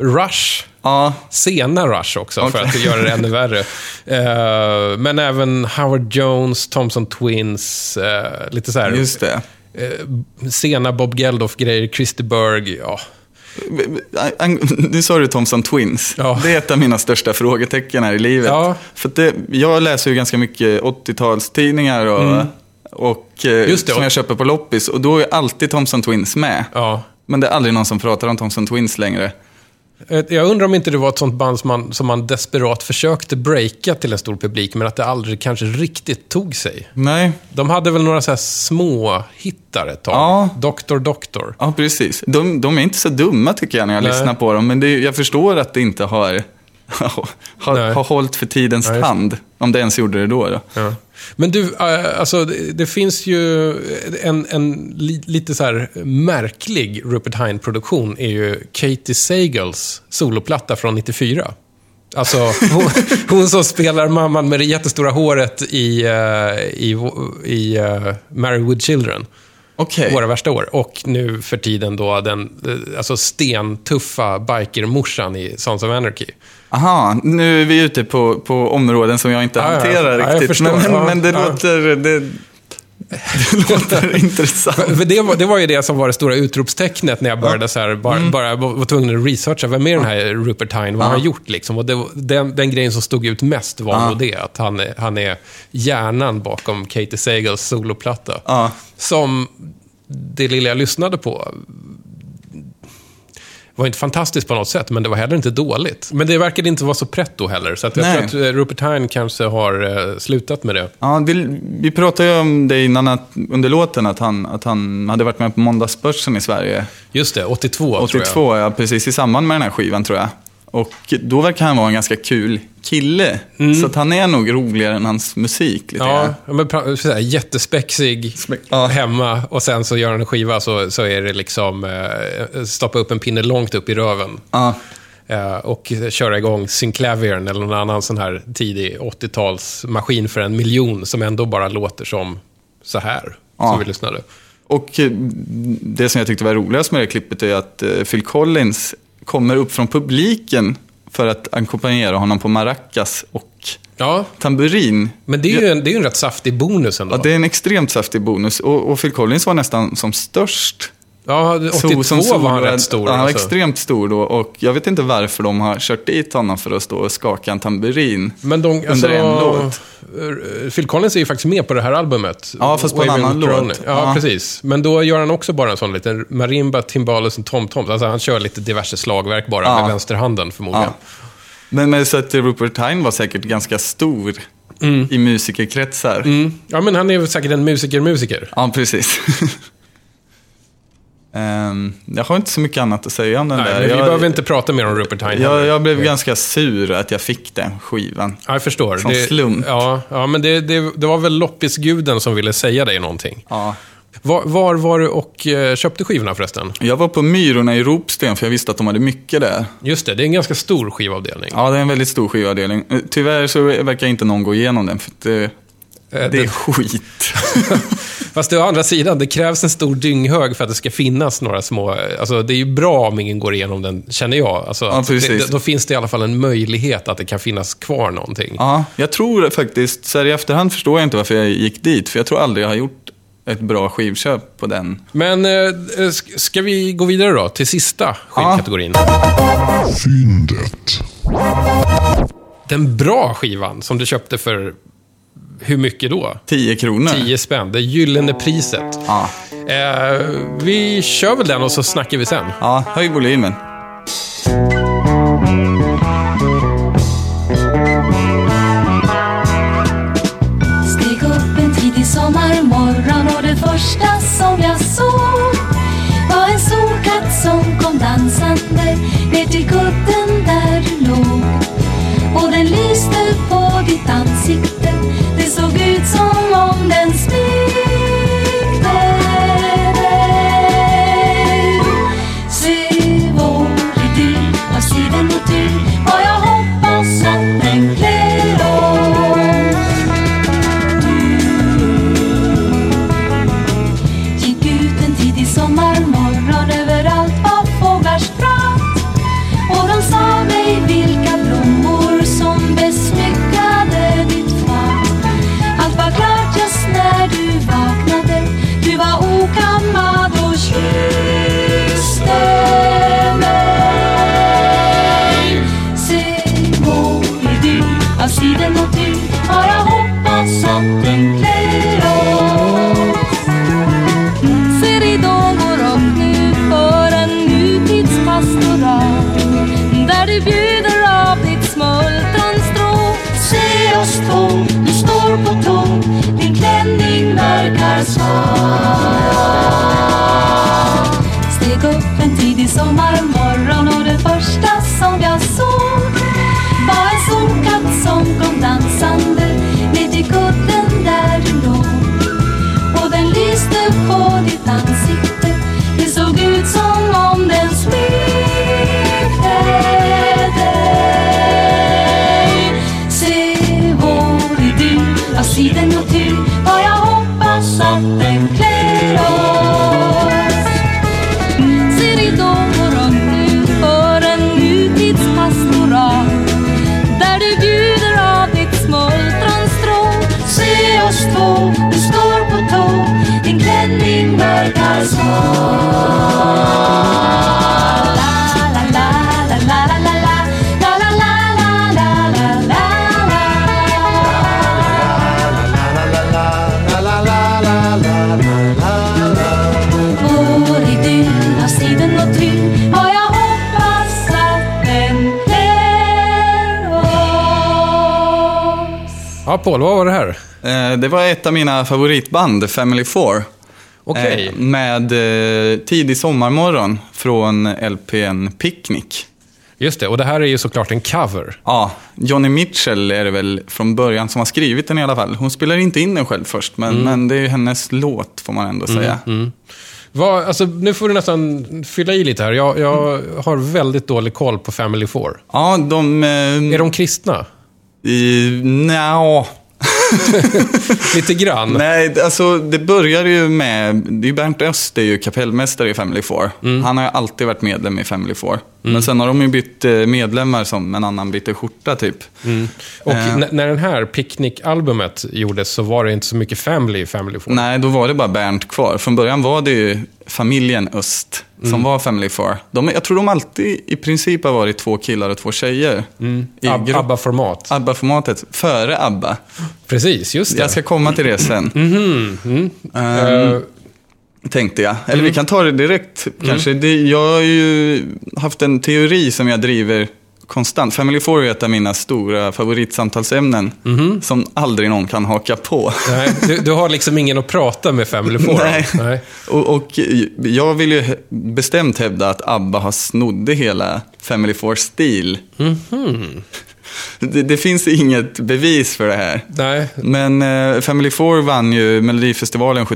Rush. Ja, Sena Rush också, för Okej. att göra det ännu värre. Eh, men även Howard Jones, Thompson Twins, eh, lite så här... just det. eh, sena Bob Geldof-grejer, Christer Berg, ja. Nu sa du Thompson Twins. Ja. Det är ett av mina största frågetecken här i livet. Ja. För det, jag läser ju ganska mycket 80-talstidningar och, och, Mm. Just det. som jag köper på loppis. Och då är alltid Thompson Twins med. ja. Men det är aldrig någon som pratar om Thompson Twins längre. Eh, Jag undrar om inte det var ett sånt band som man, som man desperat försökte breaka till en stor publik, men att det aldrig kanske riktigt tog sig. Nej, De hade väl några så här små hittar ett tag. Ja. Doktor, Doktor. ja precis. De, de är inte så dumma tycker jag när jag Nej. lyssnar på dem. Men det, jag förstår att det inte har, har, Nej. har hållit för tidens det. tand. Om det ens gjorde det då. då. Ja. Men du, eh, alltså det, det finns ju en, en li, lite så här märklig Rupert Hine-produktion är ju Katie Sagals soloplatta från 94. Alltså, hon, hon som spelar mamman med det jättestora håret i, eh, i, i uh, Married with Children. Okej. Våra värsta år. Och nu för tiden då den alltså stentuffa bikermorsan i Sons of Anarchy. Aha, nu är vi ute på, på områden som jag inte Ja, ja. hanterar Ja, riktigt. förstår. men, men, Ja, det, ja. låter, det, det låter intressant. För det var, det var ju det som var det stora utropstecknet när jag började så här, bara, Mm. bara var tvungen att researcha, vem är den här Rupert Hine, vad har han gjort liksom? Och det, den, den grejen som stod ut mest var Ja. nog det, att han är, han är hjärnan bakom Katie Sagals soloplatta. Ja. Som det lilla jag lyssnade på var inte fantastiskt på något sätt, men det var heller inte dåligt. Men det verkade inte vara så pretto heller, så att jag Nej. tror att Rupert Hine kanske har eh, slutat med det. Ja, det, vi pratade ju om det innan att, under låten, att han, att han hade varit med på Måndagsbörsen i Sverige. Just det, 82, tror jag. 82, ja, precis i samband med den här skivan tror jag. Och då verkar han vara en ganska kul kille. Så att han är nog roligare än hans musik. Lite Mm. Ja, grann. men sådär, jättespexig Spe- ja. hemma och sen så gör han en skiva så, så är det liksom eh, stoppa upp en pinne långt upp i röven. Ja. Eh, och köra igång Synclaviern eller någon annan sån här tidig 80-tals maskin för en miljon som ändå bara låter som så här, Ja. som vi lyssnade. Och eh, det som jag tyckte var roligast med det klippet är att eh, Phil Collins kommer upp från publiken för att ackompanjera honom på maracas och Ja, tamburin. men det är ju en, det är en rätt saftig bonus ändå. Ja, det är en extremt saftig bonus. Och, och Phil Collins var nästan som störst. Ja, 82 Så- som var han rätt stor. Han var alltså. extremt stor då. Och jag vet inte varför de har kört dit honom för att stå och skaka en tamburin. Men de, alltså, Under en låt. eh, Phil Collins är ju faktiskt med på det här albumet. Ja, fast på en annan Throne. låt. Ja, Ja. precis. Men då gör han också bara en sån liten marimba, timbales och tom-toms. Alltså han kör lite diverse slagverk bara Ja. med vänsterhanden förmodligen. Ja. Men, men så att Rupert Hine var säkert ganska stor i musikerkretsar. Mm. Ja, men han är väl säkert en musiker-musiker. Ja, precis. Ehm, jag har inte så mycket annat att säga om den Nej, där. vi jag, behöver inte prata mer om Rupert Hine. jag, jag blev ganska sur att jag fick den skivan. Ja, jag förstår. Som det, slump. Ja, ja men det, det, det var väl loppisguden som ville säga dig någonting. Ja. Var, var var du och eh, köpte skivorna förresten? Jag var på Myrorna i Ropsten för jag visste att de hade mycket där. Just det, det är en ganska stor skivavdelning. Ja, det är en väldigt stor skivavdelning. Eh, Tyvärr så verkar inte någon gå igenom den för att det, Eh, det är skit. Fast det, å andra sidan, det krävs en stor dynghög för att det ska finnas några små... Alltså, det är ju bra om ingen går igenom den, känner jag. Alltså, Ja, det, då finns det i alla fall en möjlighet att det kan finnas kvar någonting. Ja, jag tror faktiskt, så här i efterhand förstår jag inte varför jag gick dit. För jag tror aldrig jag har gjort ett bra skivköp på den. Men eh, sk- ska vi gå vidare då, till sista skivkategorin? Fyndet. Den bra skivan som du köpte för hur mycket då? 10 kronor. 10 spänn, det gyllene priset. Ja. Eh, vi kör väl den och så snackar vi sen. ja, höj volymen. Steg upp en tidig sommarmorgon och det första som jag såg var en solkatt som kom dansande ner till kudden där du låg. Och den lyste såg ut Ja, Paul, vad var det här? Eh, det var ett av mina favoritband, Family Four. Okej. Eh, med eh, Tidig sommarmorgon från LPn Picnic. Just det, och det här är ju såklart en cover. Ja, Johnny Mitchell är det väl från början som har skrivit den i alla fall. Hon spelar inte in den själv först, men, Mm. men det är ju hennes låt får man ändå säga. Vad, alltså, nu får du nästan fylla i lite här. Jag, jag har väldigt dålig koll på Family Four. Ja, de... Eh, Är de kristna? i, nja, Lite grann. Nej, det- alltså det börjar ju med, det är ju Bernt Öst är ju kapellmästare i Family Four. Mm. Han har ju alltid varit medlem i Family Four. Men sen har de ju bytt eh, medlemmar som en annan byter skjorta typ. Och Eh. när den här Picnic-albumet gjordes så var det inte så mycket Family i Family Four. Nej, då var det bara Bernt kvar. Från början var det ju familjen Öst Mm. som var Family Four. De, jag tror de alltid i princip har varit två killar och två tjejer. I Ab- ABBA-format. ABBA-formatet, före ABBA. Precis, just det. Jag ska komma till det sen. Mhm, Ehm, Eh, Tänkte jag. Eller Mm. vi kan ta det direkt kanske. Det, jag har ju haft en teori som jag driver konstant. Family Four är ett av mina stora favoritsamtalsämnen Mhm. som aldrig någon kan haka på. Nej, du, du har liksom ingen att prata med Family Four. Nej. Nej. Och, och jag vill ju bestämt hävda att ABBA har snodde hela Family Four-stil. Mhm. Det, det finns inget bevis för det här. Nej. Men eh, Family Four vann ju Melodifestivalen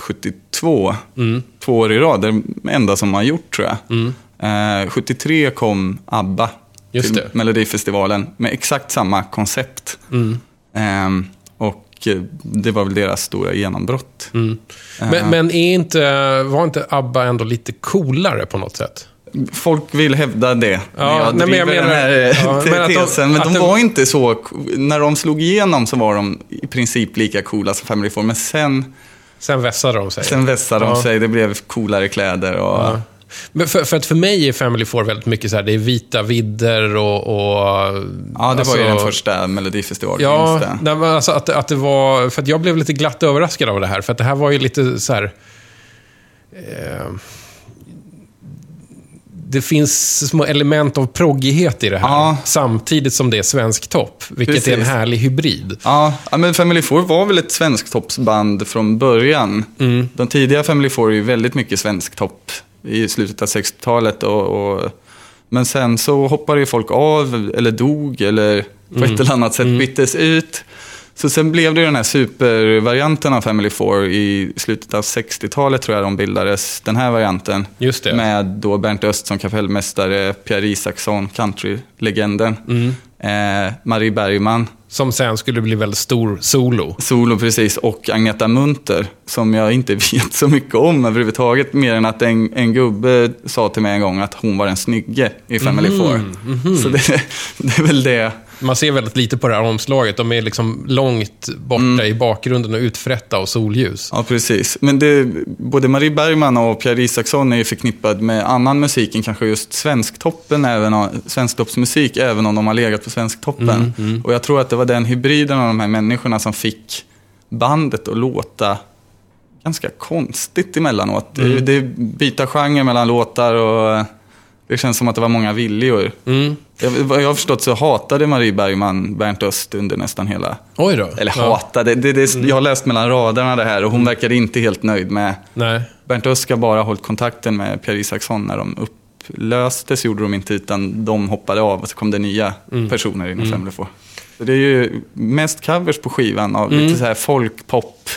71-72. Två år i rad. Det är det enda som har gjort tror jag. Eh, 73 kom ABBA Just till det. Melodifestivalen med exakt samma koncept. Och eh, det var väl deras stora genombrott. Men, men är inte, var inte ABBA ändå lite coolare på något sätt? Folk vill hävda det. Ja, jag nej, men jag menar- den här eh, ja, men att de- tesen. Men de det- var inte så... När de slog igenom så var de i princip lika coola som Family Four. Men sen, Sen vässade de sig. sen vässade de Ja. sig. Det blev coolare kläder och... Ja. Men för, för att för mig är Family Four väldigt mycket så här, det är vita vidder och... och Ja, det var ju alltså- den första Melodifestivalen. Ja, det. nej, men alltså att, att det var... För att jag blev lite glatt överraskad av det här. För att det här var ju lite så här... Eh, det finns små element av proggighet i det här. Ja. Samtidigt som det är svensk topp. Vilket är en Precis. härlig hybrid. Ja, men Family Four var väl ett svensktoppsband från början. Mm. De tidiga Family Four är ju väldigt mycket svensktopp i slutet av 60-talet. Och, och, men sen så hoppade ju folk av, eller dog, eller på Mm. ett eller annat sätt byttes ut. Så sen blev det den här supervarianten av Family Four i slutet av 60-talet tror jag de bildades, den här varianten. Just det. Med då Bernt Öst som kapellmästare, Pierre Isaksson, countrylegenden, Mm. eh, Marie Bergman, Som sen skulle bli väldigt stor solo. Solo precis, och Agneta Munter, som jag inte vet så mycket om överhuvudtaget, mer än att en, en gubbe sa till mig en gång att hon var en snygge i Family Mhm, Four. Så det, det är väl det. Man ser väldigt lite på det här omslaget. De är liksom långt borta Mm. i bakgrunden och utfrätta av solljus. Ja, precis. Men det, både Marie Bergman och Pierre Isaksson är ju förknippad med annan musik än kanske just Svensktoppen, även Svensktoppsmusik, även om de har legat på Svensktoppen. Mm, Och jag tror att det var den hybriden av de här människorna som fick bandet att låta ganska konstigt emellanåt. Mm. Det, det byta genre mellan låtar och det känns som att det var många viljor. Mm. Vad jag har förstått så hatade Marie Bergman Bernt Öst under nästan hela Oj då. eller Ja. Mm. hatade, det, det, jag har läst mellan raderna det här och hon verkade inte helt nöjd med... Nej. Bernt Öst ska bara ha hållit kontakten med Pierre Isaksson när de upplöstes, gjorde de inte, utan de hoppade av och så kom det nya Mm. personer inom mm. Family Four. Så det är ju mest covers på skivan av Mm. lite så här folkpop,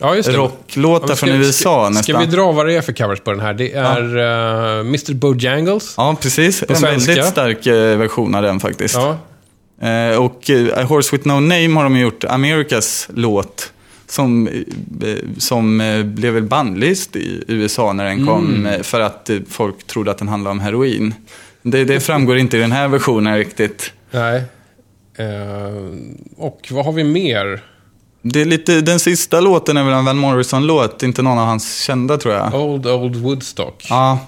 Ja, just det. rocklåtar Ja, från USA ska, nästan. Ska vi dra vad det är för covers på den här? Det är eh, Mr Bojangles. Ja, precis. En svenska. väldigt stark eh, version av den faktiskt. Ja. Eh, och eh, A Horse With No Name har de gjort Amerikas låt. Som, som blev väl bannlyst i USA när den kom. eh, För att folk trodde att den handlade om heroin. Det, det framgår inte i den här versionen riktigt. Nej. Och vad har vi mer? Det är lite, den sista låten är väl en Van Morrison-låt, inte någon av hans kända tror jag. Old Old Woodstock. Ja,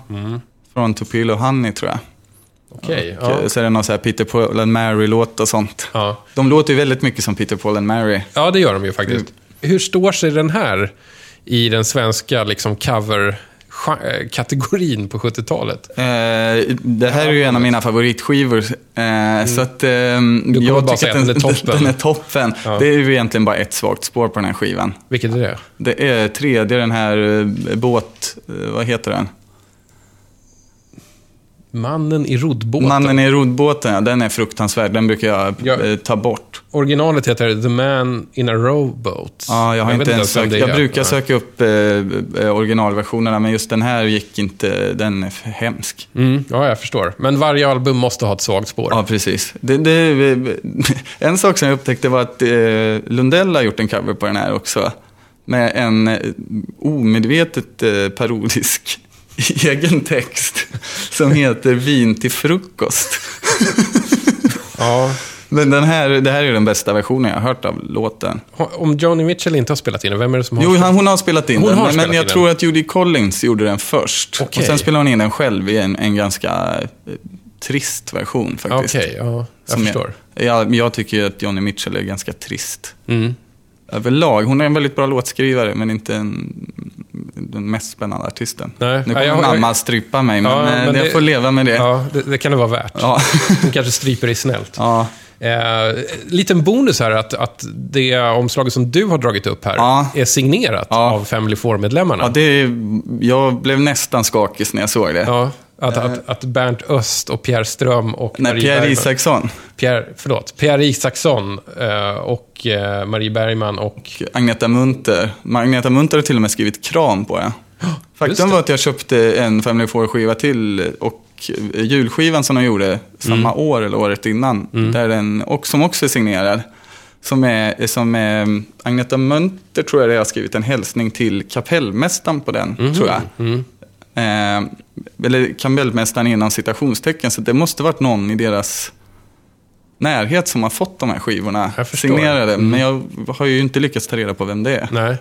från Tupelo Honey tror jag. Okej. Och, ja. eh, Så är det någon så här Peter Paul and Mary-låt och sånt. Ja. De låter ju väldigt mycket som Peter Paul and Mary. ja, det gör de ju faktiskt. Hur står sig den här i den svenska liksom, cover-kategorin på 70-talet? Eh, det här är ju en av mina favoritskivor. Eh, Så att, eh, jag tycker att att den är toppen. Den är toppen. Ja. Det är ju egentligen bara ett svagt spår på den här skivan. Vilket är det? Det är tredje, den här eh, båt... eh, Vad heter den? Mannen i roddbåten. Mannen i roddbåten, ja, den är fruktansvärd. Den brukar jag Ja. eh, ta bort. Originalet heter The Man in a Rowboat. Ja, jag har vet inte ens sökt. Jag brukar söka upp eh, eh, originalversionerna, men just den här gick inte. Den är för hemsk. Mm, ja, jag förstår. Men varje album måste ha ett svagt spår. Ja, precis. Det, det, en sak som jag upptäckte var att eh, Lundell har gjort en cover på den här också. Med en eh, omedvetet eh, parodisk egen text som heter Vin till frukost. Ja. Men den här, det här är den bästa versionen jag har hört av låten. Om Joni Mitchell inte har spelat in den, vem är det som har Jo, han, hon har spelat in Hon den, har men spelat jag in tror den. att Judy Collins gjorde den först. Okej. Och sen spelade hon in den själv i en, en ganska eh, trist version faktiskt. Okej, ja. Jag Som förstår. Jag, jag, jag tycker att Johnny Mitchell är ganska trist. Mm. Överlag. Hon är en väldigt bra låtskrivare, men inte en, den mest spännande artisten. Nej. Nu Ja, kommer jag- mamma strypa mig, men, Ja, eh, men jag det- får leva med det. Ja, det, det kan det vara värt. Ja. Hon kanske stryper dig snällt. Ja. Eh, liten bonus här, att, att det omslaget som du har dragit upp här Ja. är signerat Ja. av Family Four-medlemmarna. Ja, det, jag blev nästan skakig när jag såg det. Ja, att, att, att Bernt Öst och Pierre Ström och Nej, Marie Pierre Bergman- Isaksson Pierre, förlåt, Pierre Isaksson eh, och eh, Marie Bergman och... Agneta Munter. Agneta Munter har till och med skrivit kram på det. Faktum var att jag köpte en Family Four-skiva till och julskivan som de gjorde samma Mm. år eller året innan, där den, och som också är signerad. Som är, som är Agneta Munter tror jag det har skrivit en hälsning till kapellmästaren på den, Mhm. tror jag. Mm. Eh, eller kapellmästaren inom citationstecken, så det måste varit någon i deras närhet som har fått de här skivorna signerade. Men jag har ju inte lyckats ta reda på vem det är. Nej.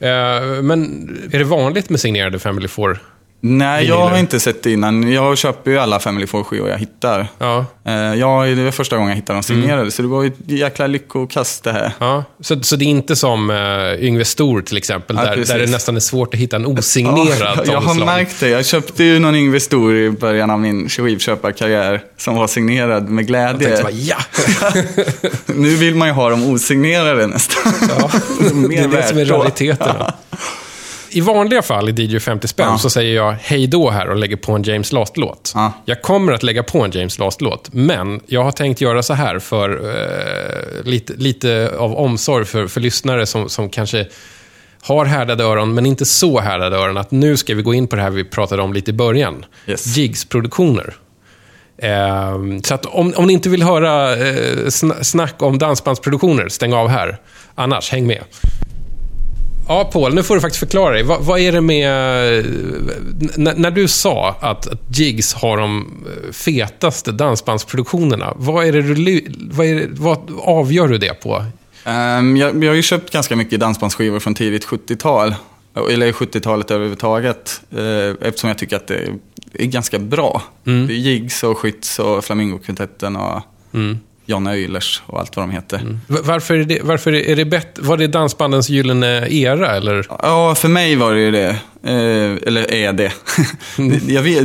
Eh, men är det vanligt med signerade Family Four? Nej, jag har inte sett det innan. Jag köper ju alla Family Four-skivor jag hittar. Ja. Eh, jag, det var första gången jag hittade dem signerade, så det var ju ett jäkla lyckokast det här. ja. Så, så det är inte som uh, Yngve Stor till exempel, Ja, där, precis. där det nästan är svårt att hitta en osignerad Ja, jag har märkt det. Jag köpte ju någon Yngve Stor i början av min skivköparkarriär som var signerad med Jag glädje. tänkte bara, ja! Nu vill man ju ha dem osignerade nästan. ja. det är det som är realiteten. I vanliga fall i DJ 50 spänn Ja. så säger jag hej då här och lägger på en James Last-låt. Ja. Jag kommer att lägga på en James Last-låt, men jag har tänkt göra så här för eh, lite, lite av omsorg för, för lyssnare som, som kanske har härdade öron, men inte så härdade öron, att nu ska vi gå in på det här vi pratade om lite i början. Yes. Jigs-produktioner. Ehm, så att om, om ni inte vill höra eh, sna- snack om dansbandsproduktioner, stäng av här. Annars, häng med. Ja, Paul, nu får du faktiskt förklara dig. Vad, vad är det med... eh, n- när du sa att, att Jigs har de eh, fetaste dansbandsproduktionerna, vad, är det du, vad, är det, vad avgör du det på? Ehm, jag, jag har ju köpt ganska mycket dansbandsskivor från tidigt 70-tal. Eller 70-talet överhuvudtaget. eh, Eftersom jag tycker att det är ganska bra. Mm. Det är Jigs och Skytts och Flamingokvintetten och Mm. John Öhlers och allt vad de heter. V- Varför är det, varför är det bättre? Var det dansbandens gyllene era, eller? Ja, för mig var det ju det. Eh, eller är det. Det- jag vet,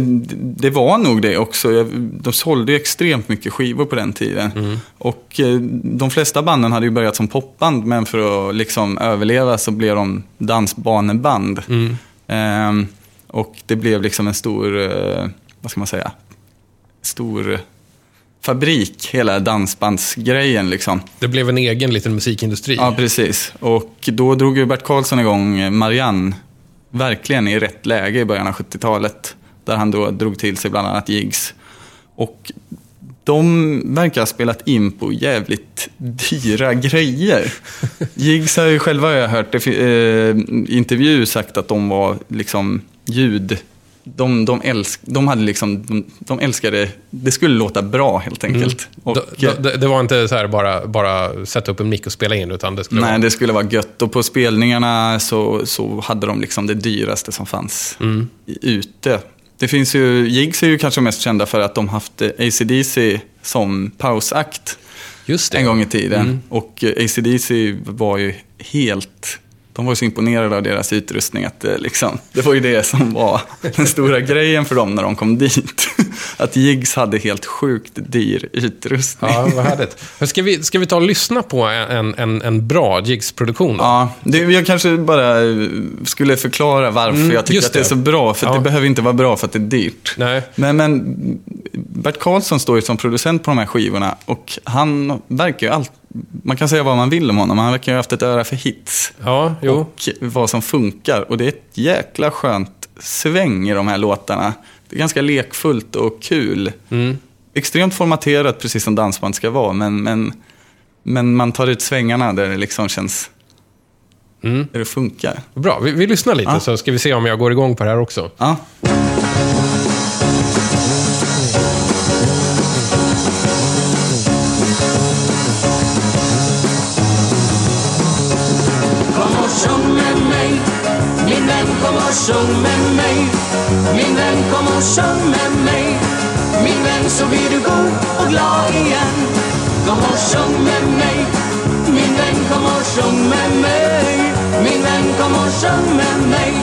det var nog det också. Jag, de sålde ju extremt mycket skivor på den tiden. Och eh, de flesta banden hade ju börjat som popband, men för att liksom överleva så blev de dansbaneband. Eh, och det blev liksom en stor, eh, vad ska man säga, stor fabrik, hela dansbandsgrejen liksom. Det blev en egen liten musikindustri. Ja, precis. Och då drog ju Bert Karlsson igång Marianne, verkligen i rätt läge i början av 70-talet. Där han då drog till sig bland annat gigs. Och de verkar ha spelat in på jävligt dyra grejer. Jigs har ju själva, har jag hört, eh, intervju sagt att de var liksom ljud... De, de, älsk, de, hade liksom, de, de älskade, det skulle låta bra helt enkelt. Och, D- d- det var inte så här bara, bara sätta upp en mick och spela in, utan det skulle Nej, vara... det skulle vara gött. Och på spelningarna så, så hade de liksom det dyraste som fanns Mm. ute. Det finns ju, Jigs är ju kanske mest kända för att de haft eh, AC/DC som pausakt Just det. en gång i tiden. Mm. Och eh, AC/DC var ju helt... De var ju så imponerade av deras utrustning att det, liksom, det var ju det som var den stora grejen för dem när de kom dit. Att Jigs hade helt sjukt dyr utrustning. Ja, vad härligt. Men Ska vi, ska vi ta och lyssna på en, en, en bra Jigs-produktion? Ja, det, jag kanske bara eh, skulle förklara varför Mm, jag tycker att det är så bra. För Ja. det behöver inte vara bra för att det är dyrt. Nej. Men, men Bert Karlsson står ju som producent på de här skivorna och han verkar ju allt... Man kan säga vad man vill om honom, han verkar ju ha haft ett öra för hits. Ja, jo. Och vad som funkar. Och det är ett jäkla skönt sväng i de här låtarna. Det är ganska lekfullt och kul. Mm. Extremt formaterat, precis som dansband ska vara. Men, men, men man tar ut svängarna där det liksom känns... Mm. Där det funkar. Bra, vi, vi lyssnar lite Ja. så ska vi se om jag går igång på det här också. Ja. Sjung med mig. Min vän kom och sjung med mig. Min vän så blir du god och glad igen. Kom och sjung med mig. Min vän kom och sjung med mig. Min vän kom och sjung med mig.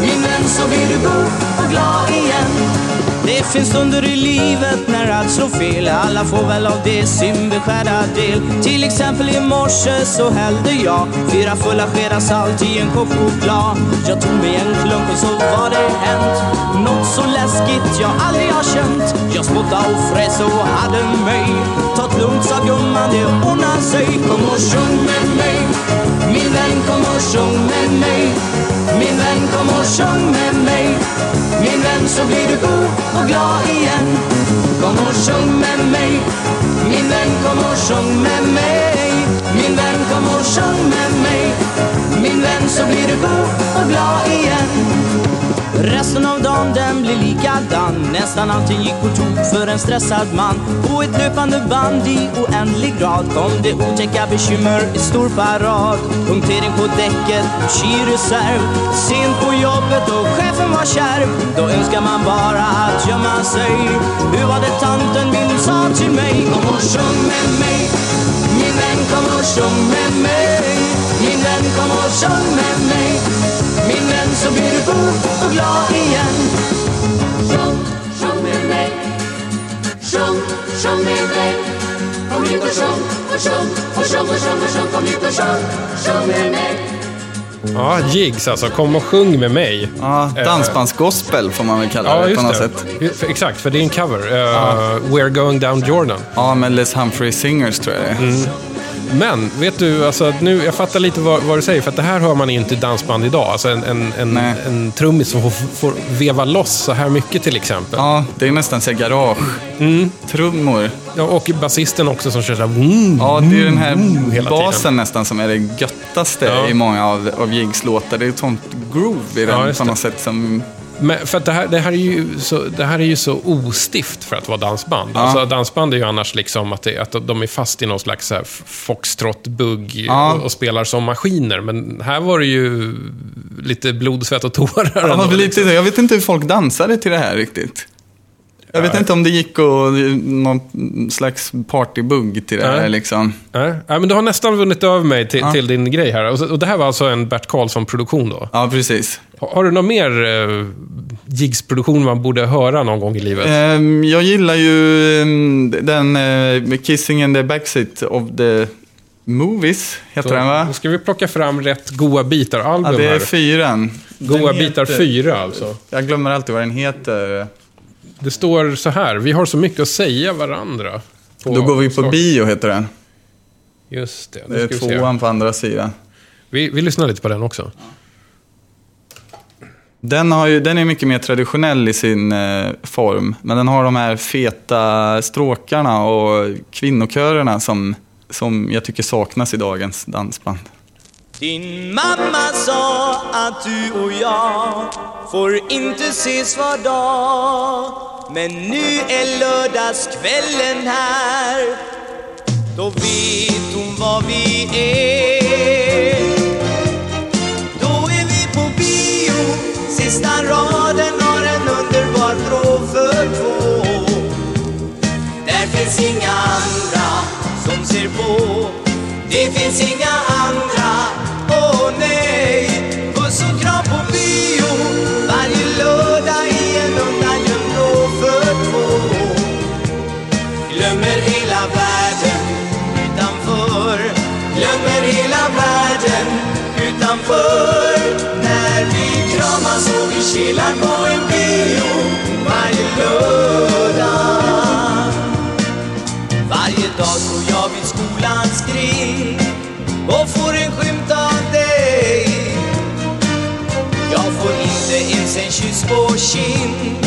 Min vän så blir du god och glad igen. Det finns stunder i livet när allt slår fel. Alla får väl av det sin beskärda del. Till exempel i morse så hällde jag Fyra fulla skedar salt i en kopp choklad. Jag tog mig en klunk och så var det hänt. Något så läskigt jag aldrig har känt. Jag spottade och fräs och hade mig. Ta det lugnt sa gumman, det ordnar sig. Kom och sjung med mig. Min vän kom och sjung med mig. Min vän kom och sjung med mig. Min vän så blir du god och glad igen. Kom och sjung med mig. Min vän kom och sjung med mig. Min vän kom och sjung med mig. Min vän så blir du god och glad igen. Resten av dagen den blir likadan. Nästan allting gick på tok för en stressad man. På ett löpande band i oändlig grad Kom det otäcka bekymmer i stor parad. Punktering på däcket, reserv Sent på jobbet och chefen var kärv Då önskar man bara att gömma sig. Hur var det tanten min sa till mig? Kom och sjung med mig. Min vän kom och sjung med mig. Min vän kom och sjung med mig Min vän så blir du god och glad igen Sjung, sjung med mig Sjung, sjung med mig Kom hit och sjung och sjung och sjung och sjung och sjung Kom hit och sjung, sjung med mig Ja, jigs alltså. Kom och sjung med mig. Ja, dansbandsgospel får man väl kalla Ja, det på just något det. sätt. Exakt, för det är en cover. Uh, We're going down Jordan. Ja, med Les Humphrey Singers tror jag det är. Mm. Men, vet du, alltså, nu, jag fattar lite vad, vad du säger, för att det här hör man inte i dansband idag. Alltså en, en, en, en trummis som får, får veva loss så här mycket till exempel. Ja, det är nästan så här garage-trummor. Ja, och basisten också som kör så här... Mm, Ja, det är den här mm, hela basen tiden. nästan som är det göttaste Ja. i många av, av Jigs låtar. Det är ett sånt groove i Ja, den just på något sätt som... Men för att det här, det, här är ju så, det här är ju så ostift för att vara dansband. Ja. Alltså, dansband är ju annars liksom att, det, att de är fast i någon slags foxtrot-bugg Ja. och, och spelar som maskiner. Men här var det ju lite blod, svett och tårar. Ja, ändå, lite, liksom. jag vet inte hur folk dansade till det här riktigt. Jag vet inte om det gick och någon slags partybugg till det här liksom. Nej, nej, men du har nästan vunnit över mig till, Ja. till din grej här. Och, och det här var alltså en Bert Karlsson-produktion då? Ja, precis. Har, har du någon mer eh, Jigs-produktion man borde höra någon gång i livet? Ehm, jag gillar ju ehm, den med Kissing in the backseat of the movies, heter Så, den va? Nu ska vi plocka fram rätt goa bitar-album Ja, det är här. fyran. Goa bitar heter- 4 alltså. Jag glömmer alltid vad den heter. Det står så här, vi har så mycket att säga varandra. Då går vi på start. bio, heter den. Just det, Det är tvåan på andra sidan. Vi, vi lyssnar lite på den också. Den, har ju, den är mycket mer traditionell i sin eh, form, men den har de här feta stråkarna och kvinnokörerna som, som jag tycker saknas i dagens dansband. Din mamma sa att du och jag får inte ses var dag. Men nu är lördagskvällen här. Då vet hon vad vi är. Då är vi på bio. Sista raden har en underbar vrå för två. Där finns inga andra som ser på. Det finns inga andra, kyss på kind.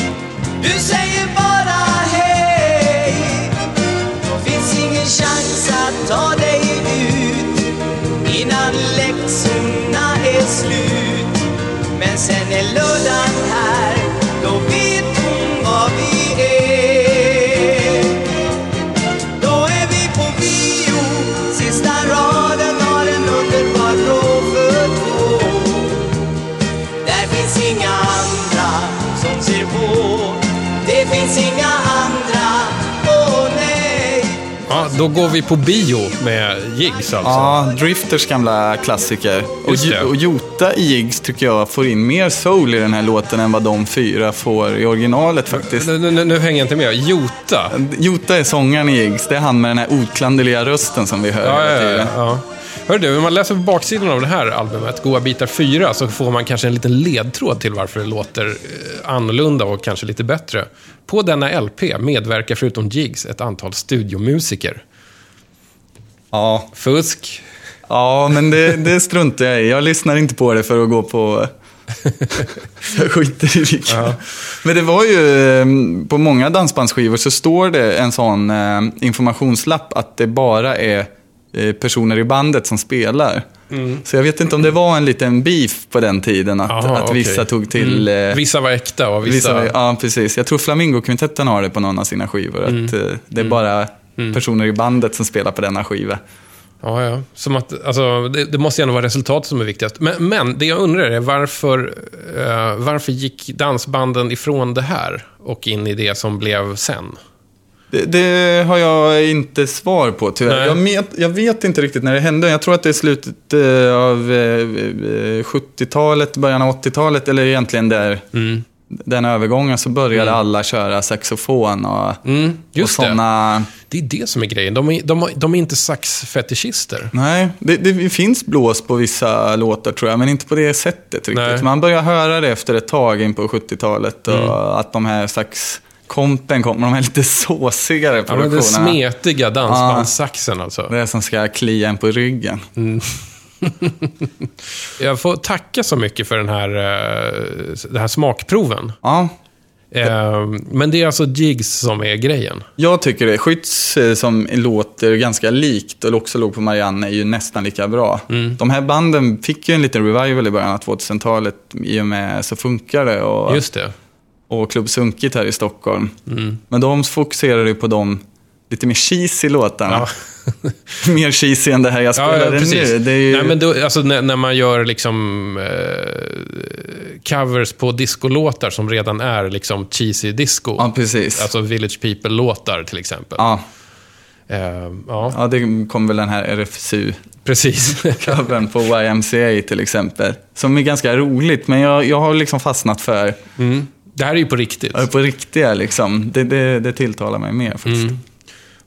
Du säger bara hej. Finns ingen chans att ta dig ut innan läxorna är slut. Men sen är lördagen här, då går vi på bio med Jigs alltså. Ja, Drifters gamla klassiker. Och, och Jota i Jigs tycker jag får in mer soul i den här låten än vad de fyra får i originalet faktiskt. Nu, nu, nu hänger jag inte med. Jota. Jota är sångaren i Jigs. Det är han med den här oklanderliga rösten som vi hör Ja, hela tiden. ja, ja. Hör du, om man läser på baksidan av det här albumet, Goa bitar 4, så får man kanske en liten ledtråd till varför det låter eh, annorlunda och kanske lite bättre. På denna LP medverkar förutom Jigs ett antal studiomusiker. Ja, Fusk. ja men det, det struntar jag i. Jag lyssnar inte på det för att gå på... jag skiter i vilka. Men det var ju, eh, på många dansbandsskivor så står det en sån eh, informationslapp att det bara är eh, personer i bandet som spelar. Så jag vet inte om det var en liten beef på den tiden, att, Aha, att vissa okej. tog till... eh, Vissa var äkta och vissa... Vissa, ja, precis. Jag tror Flamingo-kvintetten har det på någon av sina skivor. Mm. Att det är bara personer i bandet som spelar på denna skiva. Ja, ja. Som att, alltså, det, det måste ju ändå vara resultatet som är viktigast. Men, men det jag undrar är varför, eh, varför gick dansbanden ifrån det här och in i det som blev sen? Det, det har jag inte svar på tyvärr. Jag, met, jag vet inte riktigt när det hände. Jag tror att det är slutet eh, av eh, eh, 70-talet, början av 80-talet, eller egentligen där. Mm. Den övergången så började alla köra saxofon och, Mm, och det. sådana... Det är det som är grejen. De är, de, de är inte saxfetischister. Nej, det, det finns blås på vissa låtar tror jag, men inte på det sättet riktigt. Nej. Man börjar höra det efter ett tag in på 70-talet och Mm. att de här saxkompen kommer, de här lite såsigare Ja, men den produktionerna. smetiga dansbandssaxen alltså. det är som ska klia en på ryggen. Jag får tacka så mycket för den här, eh, den här smakproven. Ja, Eh, Men det är alltså jigs som är grejen. jag tycker det. Skytts eh, som låter ganska likt och också låg på Marianne är ju nästan lika bra. Mm. De här banden fick ju en liten revival i början av 2000-talet i och med Så funkar det och, Just det. och Klubb Sunkigt här i Stockholm. Mm. Men de fokuserade ju på de lite mer cheesy låtarna. Ja. mer cheesy än det här jag Ja, spelade ja, nu. Det är ju... Nej, men då, alltså, när, när man gör liksom eh, covers på discolåtar som redan är liksom cheesy disco. Ja, precis. Alltså Village People-låtar till exempel. Ja, Eh, ja, ja, det kom väl den här RFSU precis. covern på YMCA till exempel. Som är ganska roligt, men jag, jag har liksom fastnat för Mm. Det här är ju på riktigt. Ja, På riktiga liksom. Det, det, det tilltalar mig mer faktiskt. Mm.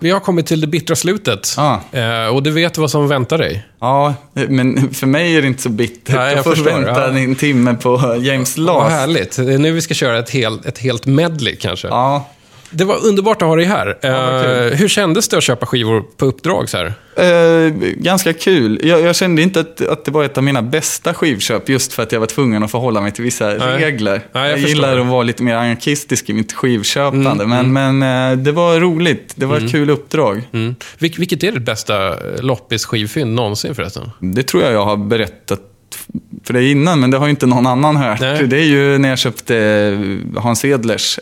Vi har kommit till det bittra slutet. Ja. Eh, och du vet vad som väntar dig. Ja, men för mig är det inte så bittert. Nej, jag jag får förstår, vänta ja. en timme på James Vad Last. härligt. Det är nu vi ska köra ett, hel, ett helt medley kanske. Ja. Det var underbart att ha dig här. kul. Eh, hur kändes det att köpa skivor på uppdrag så här? Eh, ganska kul. Jag, jag kände inte att, att det var ett av mina bästa skivköp just för att jag var tvungen att förhålla mig till vissa Nej. regler. Nej, jag jag gillar att vara lite mer anarkistisk i mitt skivköpande. Mm, men men eh, det var roligt. Det var ett kul uppdrag. Mm. Vil- vilket är ditt bästa loppis-skivfynd någonsin förresten? Det tror jag jag har berättat för dig innan, men det har ju inte någon annan hört. Nej. Det är ju när jag köpte Hans Edlers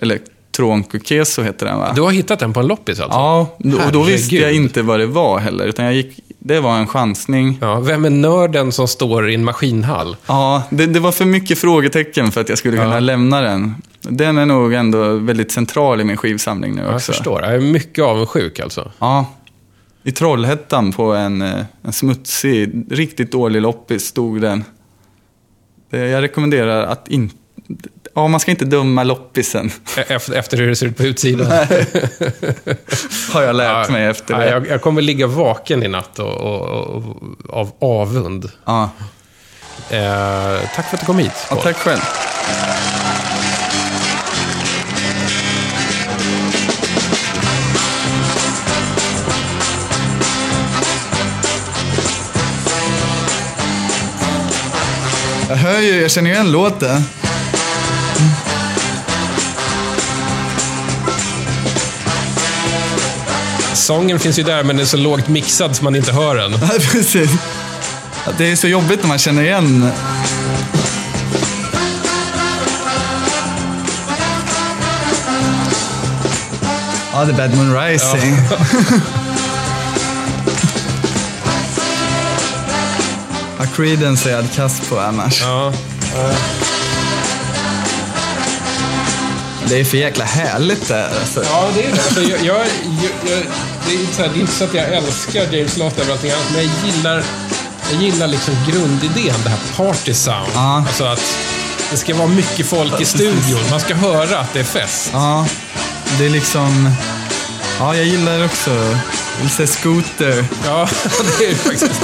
Elektronkukeso heter den va? Du har hittat den på en loppis alltså? Ja, och då visste jag inte vad det var heller. Utan jag gick, det var en chansning. Ja, vem är nörden som står i en maskinhall? Ja, det, det var för mycket frågetecken för att jag skulle kunna Ja. lämna den. Den är nog ändå väldigt central i min skivsamling nu Ja, jag också. förstår. Jag är mycket avundsjuk alltså. Ja. I Trollhättan på en, eh, en smutsig, riktigt dålig loppis stod den. Jag rekommenderar att inte... Ja, man ska inte döma loppisen. E- Efter, efter hur det ser ut på utsidan. Har jag lärt mig efter Ja, det. jag, jag kommer ligga vaken i natt och, och, och, av avund. Ja, Eh, tack för att du kom hit. ja tack själv. Jag hör ju, jag känner igen låten. Sången finns ju där, men den är så lågt mixad så man inte hör den. Ja, precis. Det är så jobbigt när man känner igen. Ja, är Bad Moon Rising. Ja. Creedence är jag kass på annars. Ja. Det är för jäkla härligt det här. Alltså. Ja, det är det. Alltså, jag, jag, jag, det, är inte så här, det är inte så att jag älskar James Lott över allting annat, men jag gillar, jag gillar liksom grundidén, det här party sound. Ja. Alltså att det ska vara mycket folk i studion. Man ska höra att det är fest. Ja, det är liksom... Ja, jag gillar också... Jag vill säga skoter. Ja, det är det faktiskt.